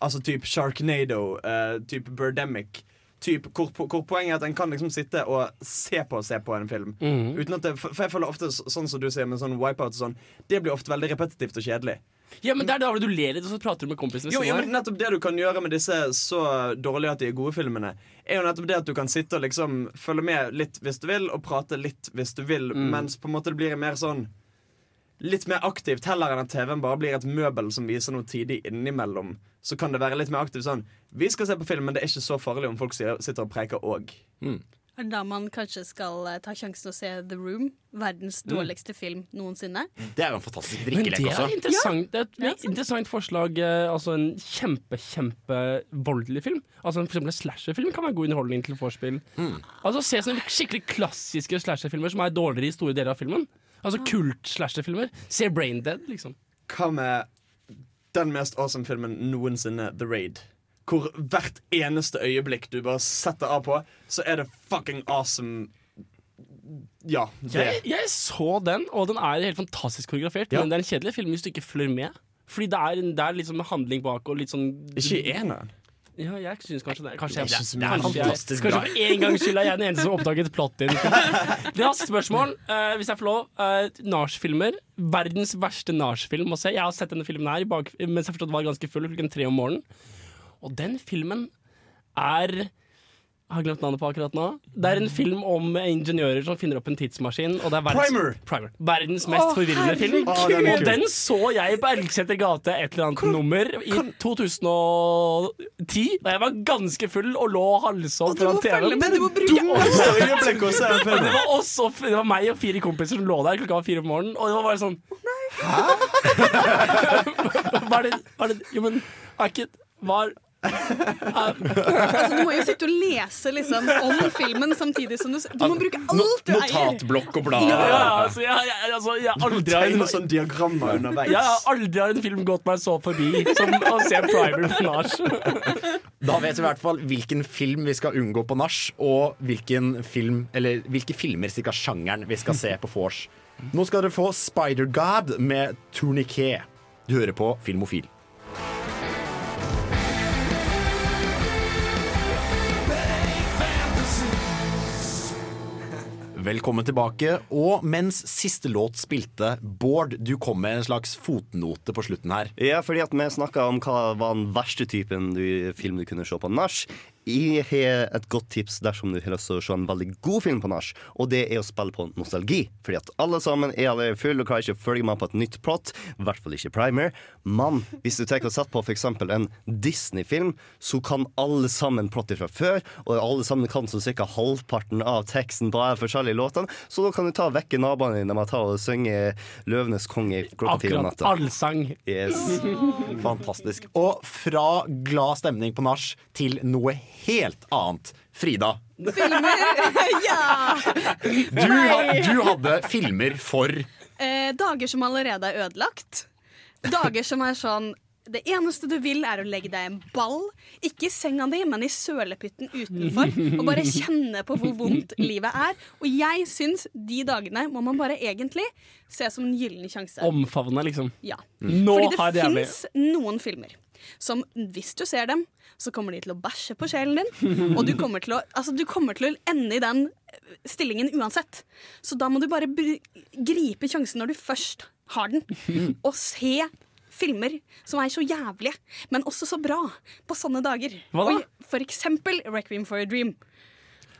Altså typ Sharknado, uh, typ Birdemic. Typ, hvor, hvor poenget er at en kan liksom sitte og se på og se på en film. Mm. Uten at det, for jeg føler ofte sånn som du sier med sånn wipeout og sånn, det blir ofte veldig repetitivt og kjedelig. Ja, men det er da du ler litt, og så prater du med kompisene. Jo, ja, men nettopp det du kan gjøre med disse så dårlige at de er gode filmene, er jo nettopp det at du kan sitte og liksom følge med litt hvis du vil, og prate litt hvis du vil, Mm. mens på en måte det blir mer sånn Litt mer aktivt, heller enn at TV-en bare blir et møbel som viser noe tidlig innimellom. Så kan det være litt mer aktivt sånn Vi skal se på film, men det er ikke så farlig om folk sitter og preiker òg. Er det da man kanskje skal eh, ta sjansen å se The Room? Verdens Mm. dårligste film noensinne. Det er jo en fantastisk Men drikkelek det er også. interessant. Det er et interessant forslag. eh, Altså En kjempe, kjempe voldelig film. Altså For eksempel en slasherfilm kan være god underholdning til vorspiel. Altså Se sånne skikkelig klassiske slasherfilmer som er dårligere i store deler av filmen. Altså kult-slasherfilmer. Se Braindead, liksom. Hva med den mest awesome filmen noensinne, The Raid? Hvor hvert eneste øyeblikk du bare setter av på, så er det fucking awesome Ja, det. Jeg, jeg så den, og den er helt fantastisk koreografert. Ja. Men det er en kjedelig film hvis du ikke følger med. Fordi det er, det er liksom handling bak og litt sånn Ikke eneren. Ja, jeg syns kanskje det. Kanskje Det er jeg, så mye. kanskje for en gangs skyld er jeg den eneste som oppdaget plot-in. Raskt spørsmål, uh, hvis jeg får lov. Uh, Nach-filmer. Verdens verste Nach-film å se. Jeg har sett denne filmen her bak, mens jeg forstått var ganske full klokken tre om morgenen. Og den filmen er jeg har glemt navnet på akkurat nå. Det er en film om ingeniører som finner opp en tidsmaskin. Og det er verdens, Primer! Primer. Verdens mest Åh, forvirrende film. herregud! Den er og den så jeg på Elgseter gate et eller annet nummer i 2010. Da jeg var ganske full og lå halvsov foran TV-en. Men du må bruke Og det var, også, det var meg og fire kompiser som lå der klokka var fire på morgenen. Og det var bare sånn Hæ? var det, var det Jo, men er ikke Var Altså, du må jo sitte og lese liksom, om filmen samtidig som du Du må bruke alt du eier. Notatblokk og blad. Ja, ja, altså, jeg, jeg, altså, jeg aldri har Tegne sånn diagrammer underveis. Jeg har aldri har en film gått meg så forbi som å se Primer på nach. Da vet vi i hvert fall hvilken film vi skal unngå på nach, og hvilken film, eller hvilke filmer, cirka sjangeren, vi skal se på vors. Nå skal dere få Spider-God med Tourniquet. Du hører på Filmofil. Velkommen tilbake. Og mens siste låt spilte, Bård, du kom med en slags fotnote på slutten her. Ja, fordi at vi snakka om hva var den verste typen du, film du kunne se på nach. Jeg har et godt tips dersom du har lyst til å se en veldig god film på nach, og det er å spille på nostalgi. Fordi at alle sammen er allerede fulle og klarer ikke å følge med på et nytt plott. I hvert fall ikke primer. Men hvis du tenker å sette på f.eks. en Disney-film, så kan alle sammen plottet fra før, og alle sammen kan så cirka halvparten av teksten på de forskjellige låtene, så da kan du ta og vekke naboene dine med å ta og synge 'Løvenes konge' klokka ti om Akkurat. natta. Allsang. Yes. Fantastisk. Og fra glad stemning på nach til noe helt annet. Frida, Filmer! ja! du, du hadde filmer for Eh, dager som allerede er ødelagt. Dager som er sånn Det eneste du vil, er å legge deg en ball. Ikke i senga di, men i sølepytten utenfor. Og bare kjenne på hvor vondt livet er. Og jeg syns de dagene må man bare egentlig se som en gyllen sjanse. Omfavne, liksom. Ja. Mm. Fordi det fins noen filmer som hvis du ser dem, så kommer de til å bæsje på sjelen din. Og du kommer til å, altså, du kommer til å ende i den stillingen uansett. Så da må du bare gripe sjansen når du først har den, og se filmer som er så jævlige, men også så bra på sånne dager. Hva da? Og for eksempel Requiem for a Dream.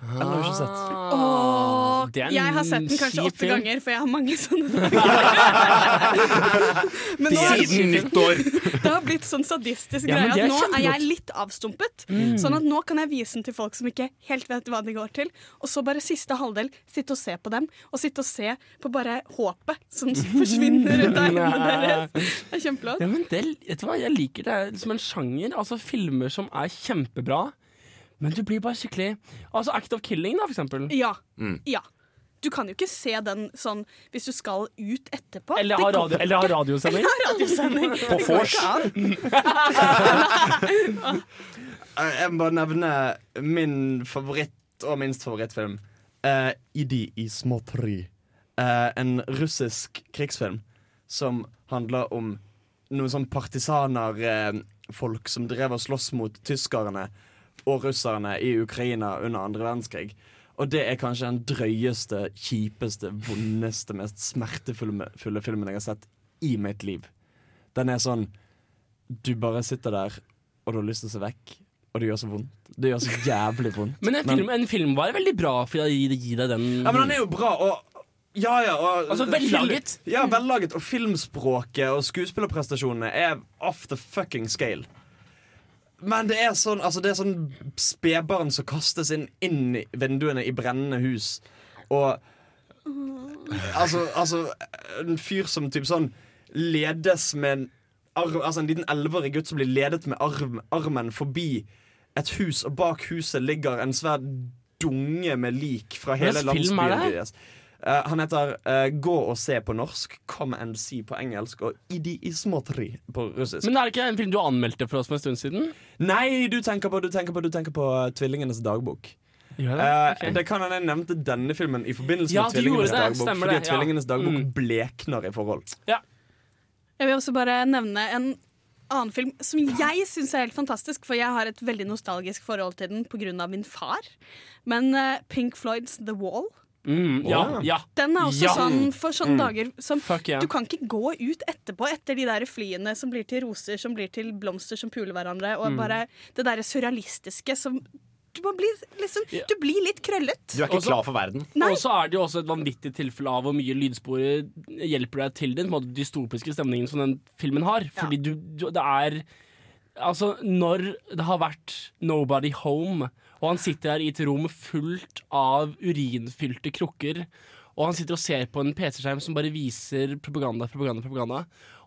Jeg ikke sett. Åh, jeg har sett den kanskje åtte film. ganger, for jeg har mange sånne dager. Men nå er- Siden nyttår! det har blitt sånn sadistisk Ja, greie at nå er jeg litt avstumpet. Mm. Sånn at nå kan jeg vise den til folk som ikke helt vet hva de går til. Og så bare siste halvdel sitte og se på dem, og sitte og se på bare håpet som forsvinner ut av øynene deres. Det er kjempelåt. Ja, men det, vet du hva, Jeg liker det som en sjanger. Altså Filmer som er kjempebra, men du blir bare skikkelig Altså Act of Killing, da, for eksempel. Ja. Mm. ja. Du kan jo ikke se den sånn hvis du skal ut etterpå. Eller ha, radio, eller ha radiosending. Eller ha radiosending. På vors. Eh, Jeg må bare nevne min favoritt og minst favorittfilm. Uh, Idi i småtteri. Uh, en russisk krigsfilm som handler om noen sånn partisanerfolk som drev og sloss mot tyskerne og russerne i Ukraina under andre verdenskrig. Og det er kanskje den drøyeste, kjipeste, vondeste, mest smertefulle filmen jeg har sett i mitt liv. Den er sånn Du bare sitter der, og du har lyst til å se vekk. Og det gjør så vondt. Det gjør så jævlig vondt. Men en film, en film var veldig bra, for å gi, gi deg den Ja, men den er jo bra, og ja, ja, og, Altså, vellaget. Film, ja, vellaget. Og filmspråket og skuespillerprestasjonene er off the fucking scale. Men det er sånn altså det er sånn spedbarn som kastes inn, inn i vinduene i brennende hus. Og altså, altså En fyr som typ sånn ledes med en arm, Altså en liten elleveårig gutt som blir ledet med arm, armen forbi et hus, og bak huset ligger en svær dunge med lik fra hele landsbyen deres. Eh, han heter uh, Gå og se på norsk, Come and see på engelsk og Idi ismotri på russisk. Men er det ikke en film du anmeldte for oss for en stund siden? Nei, du tenker på, du tenker på, du tenker på eh, Tvillingenes dagbok. Ja, det? Okay. Det kan hende jeg nevnte denne filmen i forbindelse Ja, med Tvillingenes det. dagbok. Fordi det, ja. Tvillingenes dagbok Mm. blekner i forhold. Jeg vil også bare nevne en annen film som jeg syns er helt fantastisk, for jeg har et veldig nostalgisk forhold til den pga. min far. Men Pink Floyds The Wall Mm, ja, ja. Den er også Ja. sånn for sånne Mm. dager som Fuck yeah. Du kan ikke gå ut etterpå etter de der flyene som blir til roser, som blir til blomster som puler hverandre, og Mm. bare det derre surrealistiske som Du må bli liksom Du blir litt krøllet. Du er ikke klar for verden. Og så er det jo også et vanvittig tilfelle av hvor mye lydsporet hjelper deg til den på en måte, dystopiske stemningen som den filmen har. Fordi du, du, det er Altså, når det har vært Nobody Home, og han sitter her i et rom fullt av urinfylte krukker, og han sitter og ser på en PC-skjerm som bare viser propaganda, propaganda, propaganda.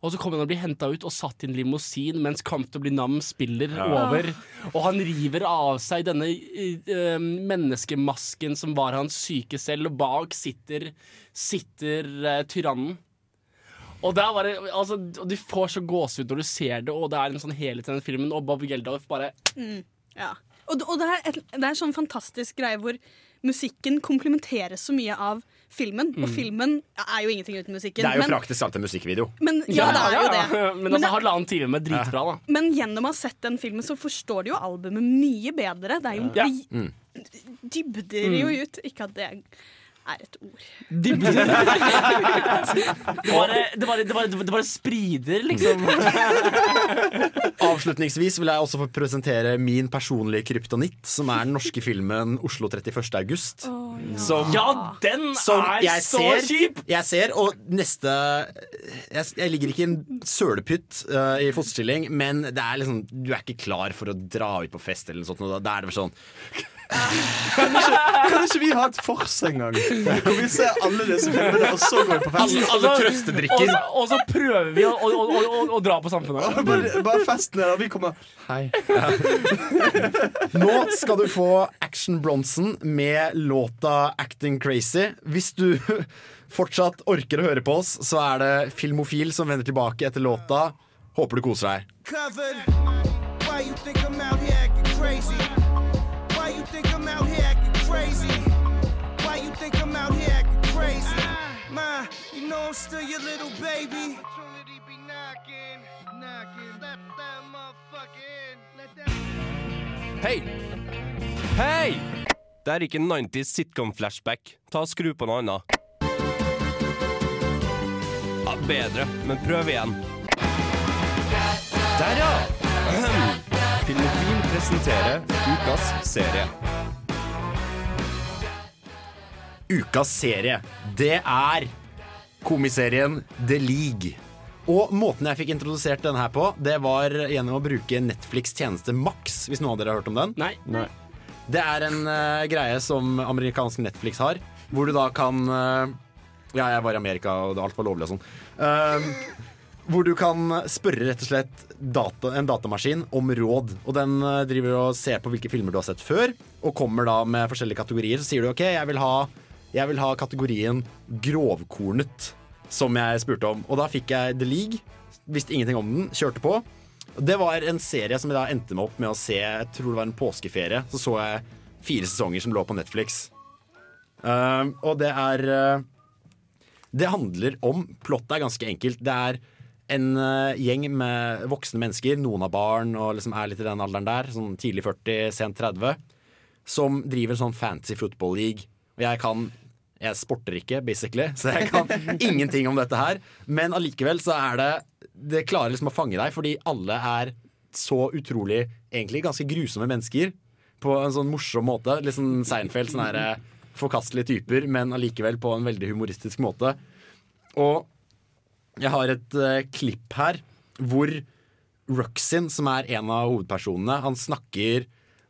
Og så kommer han og blir henta ut og satt i en limousin mens Comfortably Nam spiller Ja. over. Og han river av seg denne uh, menneskemasken som var hans syke selv, og bak sitter, sitter uh, tyrannen. Og, det er bare, altså, og du får så gåsehud når du ser det, og det er en sånn helhet i den filmen. Og Bob Geldof bare Mm, ja. Og, og det, er et, det er sånn fantastisk greie hvor musikken komplementeres så mye av filmen. Og Mm. filmen er jo ingenting uten musikken. Det er jo men, praktisk talt en musikkvideo. men, ja, det er jo det. Men altså, halvannen time med dritbra, da. Men gjennom å ha sett den filmen, så forstår du jo albumet mye bedre. Det er jo det Mm. dybder jo ut. Ikke at det er et ord. Det bare, det bare, det bare, det bare sprider, liksom. Avslutningsvis vil jeg også få presentere min personlige kryptonitt, som er den norske filmen 'Oslo 31. august'. Som, Ja, den som er så ser, kjip! Jeg ser, og neste Jeg, jeg ligger ikke i en sølepytt uh, i fosterstilling, men det er liksom, du er ikke klar for å dra ut på fest eller noe sånt. Da er det sånn Kan ikke, kan ikke vi ha et fors en gang? Hvor vi ser alle disse filmene, og så går vi på fest? Alle trøstedrikker. Og, så- og så prøver vi å, å, å, å, å dra på samfunnet. Bare, bare festen er og vi kommer Hei. Nå skal du få Action Bronson med låta 'Acting Crazy'. Hvis du fortsatt orker å høre på oss, så er det Filmofil som vender tilbake etter låta. Håper du koser deg. covered. Why you think I'm out here acting crazy? Think I'm out here acting crazy? Why you think I'm out here acting crazy? Ma, you know I'm still your little baby. Opportunity be knocking, knocking. Let that motherfucker in. Let that Hei! Hei! Det er ikke en 90s sitcom-flashback. Ta og Skru på noe annet. Ja, bedre, men prøv igjen. Der, ja! Filmofil presenterer ukas serie. Ukas serie, det er komiserien The League. Og måten jeg fikk introdusert den her på, det var gjennom å bruke Netflix tjeneste Max, hvis noen av dere har hørt om den. Nei. Det er en uh, greie som amerikansk Netflix har, hvor du da kan uh, Ja, jeg var i Amerika, og alt var lovlig og sånn. Um, hvor du kan spørre rett og slett data, en datamaskin om råd. Og den eh, driver og ser på hvilke filmer du har sett før, og kommer da med forskjellige kategorier. Så sier du OK, jeg vil ha, jeg vil ha kategorien grovkornet, som jeg spurte om. Og da fikk jeg The League. Visste ingenting om den, kjørte på. Det var en serie som jeg da endte meg opp med å se Jeg tror det var en påskeferie. Så så jeg fire sesonger som lå på Netflix. Uh, og det er uh, Det handler om Plottet er ganske enkelt. Det er en uh, gjeng med voksne mennesker, noen har barn og liksom er litt i den alderen der, sånn tidlig 40, sent 30, som driver en sånn fancy football league. Og jeg kan Jeg sporter ikke, basically, så jeg kan ingenting om dette her. Men allikevel så er det Det klarer liksom å fange deg, fordi alle er så utrolig Egentlig ganske grusomme mennesker. På en sånn morsom måte. Litt sånn Seinfeld, sånne her, eh, forkastelige typer, men allikevel på en veldig humoristisk måte. Og jeg har et uh, klipp her hvor Ruxin, som er en av hovedpersonene, han snakker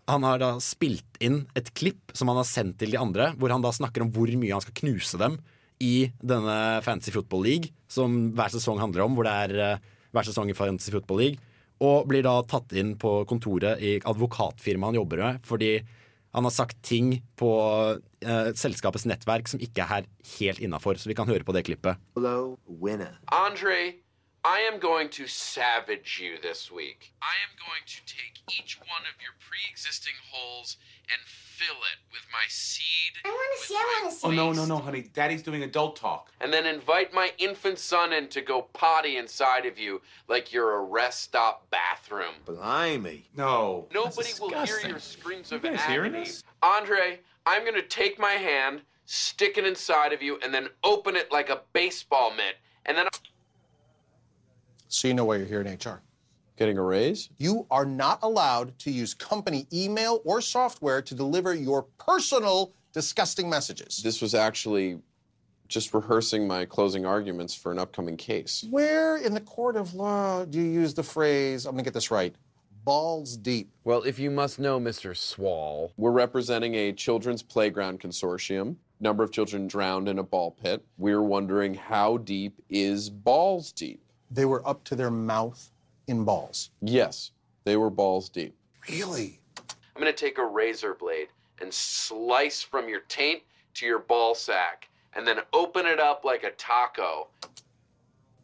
Han har da spilt inn et klipp som han har sendt til de andre, hvor han da snakker om hvor mye han skal knuse dem i denne Fantasy Football League, som hver sesong handler om, hvor det er uh, hver sesong i Fantasy Football League. Og blir da tatt inn på kontoret i advokatfirmaet han jobber med, fordi han har sagt ting på eh, selskapets nettverk som ikke er her helt innafor. Så vi kan høre på det klippet. Hello, winner. Andre, I am going to savage you this week. I am going to take each one of your pre-existing holes and fill it with my seed. I want to see, I want to see. Oh, no, no, no, honey. Daddy's doing adult talk. And then invite my infant son in to go potty inside of you like you're a rest stop bathroom. Blimey. No. Nobody That's will hear your screams of You guys hearing agony. this? Andre, I'm gonna take my hand, stick it inside of you, and then open it like a baseball mitt. So you know why you're here in HR. Getting a raise? You are not allowed to use company email or software to deliver your personal disgusting messages. This was actually just rehearsing my closing arguments for an upcoming case. Where in the court of law do you use the phrase, I'm gonna get this right, balls deep? Well, if you must know, Mr. Swall, we're representing a children's playground consortium. Number of children drowned in a ball pit. We're wondering how deep is balls deep? They were up to their mouth in balls. Yes, they were balls deep. Really? I'm going to take a razor blade and slice from your taint to your ball sack and then open it up like a taco.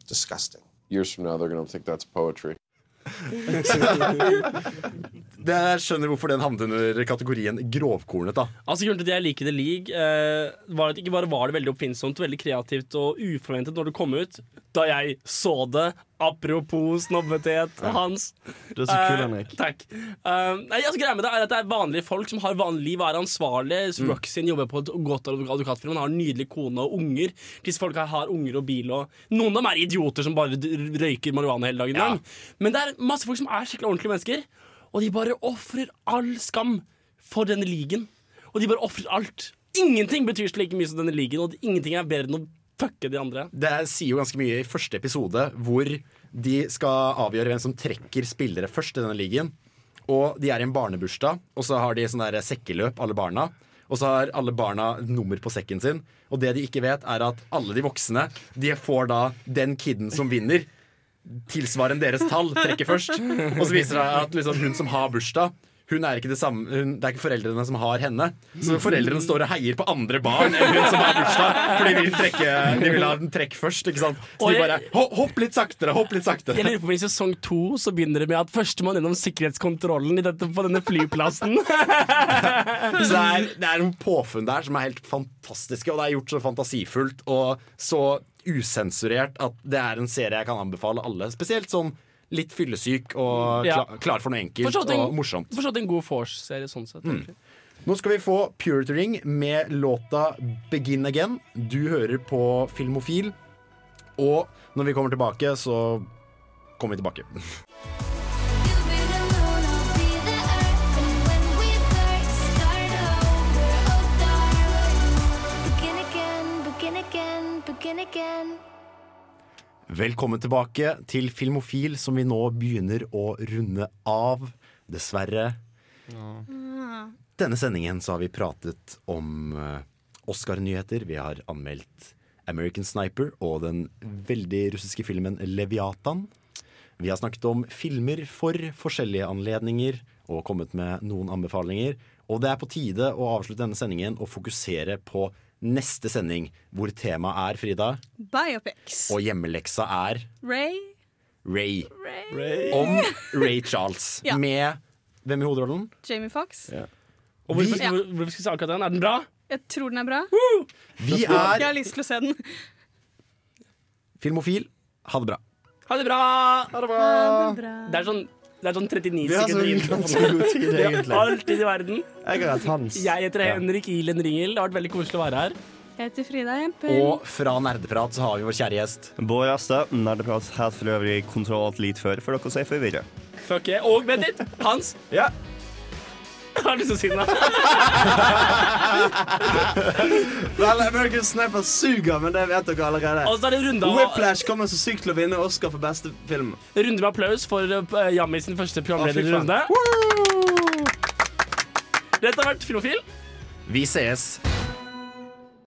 Disgusting. Years from now, they're going to think that's poetry. det jeg skjønner hvorfor den havnet under kategorien grovkornet. da Altså Grunnen til at jeg liker The League, eh, var at ikke bare var det veldig oppfinnsomt, veldig kreativt og uforventet når det kom ut, da jeg så det. Apropos snobbethet, Hans. Du er så kul, Eh, Henrik. takk. Eh, nei, altså greia med det er at det er vanlige folk som har vanlig liv og er ansvarlige. Mm. Roxin jobber på et godt advokatfirma, han har en nydelig kone og unger. Disse folka har unger og bil og Noen av dem er idioter som bare røyker marihuana hele dagen lang. Men det er masse folk som er skikkelig ordentlige mennesker, og de bare ofrer all skam for denne ligaen. Og de bare ofrer alt. Ingenting betyr like mye som denne ligaen, og ingenting er bedre enn å fucke de andre. Det sier jo ganske mye i første episode, hvor de skal avgjøre hvem som trekker spillere først i denne ligaen. Og de er i en barnebursdag, og så har de sånn der sekkeløp, alle barna. Og så har alle barna nummer på sekken sin. Og det de ikke vet, er at alle de voksne De får da den kiden som vinner, tilsvarende deres tall, trekker først. Og så viser det seg at liksom, hun som har bursdag hun er ikke det, samme, hun, det er ikke foreldrene som har henne. Så foreldrene står og heier på andre barn enn hun som har bursdag. For de vil, trekke, de vil ha den trekk først. Ikke sant? Så Og de bare Hopp litt saktere, hopp litt saktere. Jeg lurer på I sesong to så begynner det med at førstemann gjennom sikkerhetskontrollen i dette, på denne flyplassen. Så det er, det er noen påfunn der som er helt fantastiske, og det er gjort så fantasifullt og så usensurert at det er en serie jeg kan anbefale alle. Spesielt sånn litt fyllesyk og Ja. klar for noe enkelt Forstått en, og morsomt. forstått en god Force-serie sånn sett. Mm. Nå skal vi få Purity Ring med låta Begin Again. Du hører på Filmofil. Og når vi kommer tilbake, så kommer vi tilbake. again. Velkommen tilbake til Filmofil, som vi nå begynner å runde av. Dessverre. Denne sendingen så har vi pratet om eh, Oscar-nyheter. Vi har anmeldt American Sniper og den veldig russiske filmen Leviatan. Vi har snakket om filmer for forskjellige anledninger og kommet med noen anbefalinger. Og det er på tide å avslutte denne sendingen og fokusere på neste sending, hvor temaet er, Frida, Biopics. og hjemmeleksa er Ray. Ray. Ray. Om Ray Charles. Ja. Med hvem i hovedrollen? Jamie Fox. Og hvorfor, Ja. hvorfor skal vi se akkurat den? Er den bra? Jeg tror den er bra. Vi Jeg er har lyst til å se den. Filmofil. Ha det bra. Ha det bra! Ha det bra. Det er sånn, det er sånn 39 Vi har så sekunder ganske god tid, Vi har egentlig. Alltid i verden. Jeg har Hans. Jeg heter Ja. Henrik Ilen Ringel. Det har vært veldig koselig å være her. Jeg heter Frida Jemper. Og fra Nerdeprat så har vi vår kjære gjest. Bård Asta, nerdeprat helt for øvrig kontroll alt litt før, for dere sier er forvirra. Fuck yeah. Og vent litt, Hans. Ja. Har du lyst til å si noe? Vel, American Sniper suger, men det vet dere allerede. Og så er det runde av- Whiplash kommer så sykt til å vinne Oscar for beste film. Runde med applaus for uh, Jammi sin første programlederrunde. Dette har vært Filmofil. Vi sees.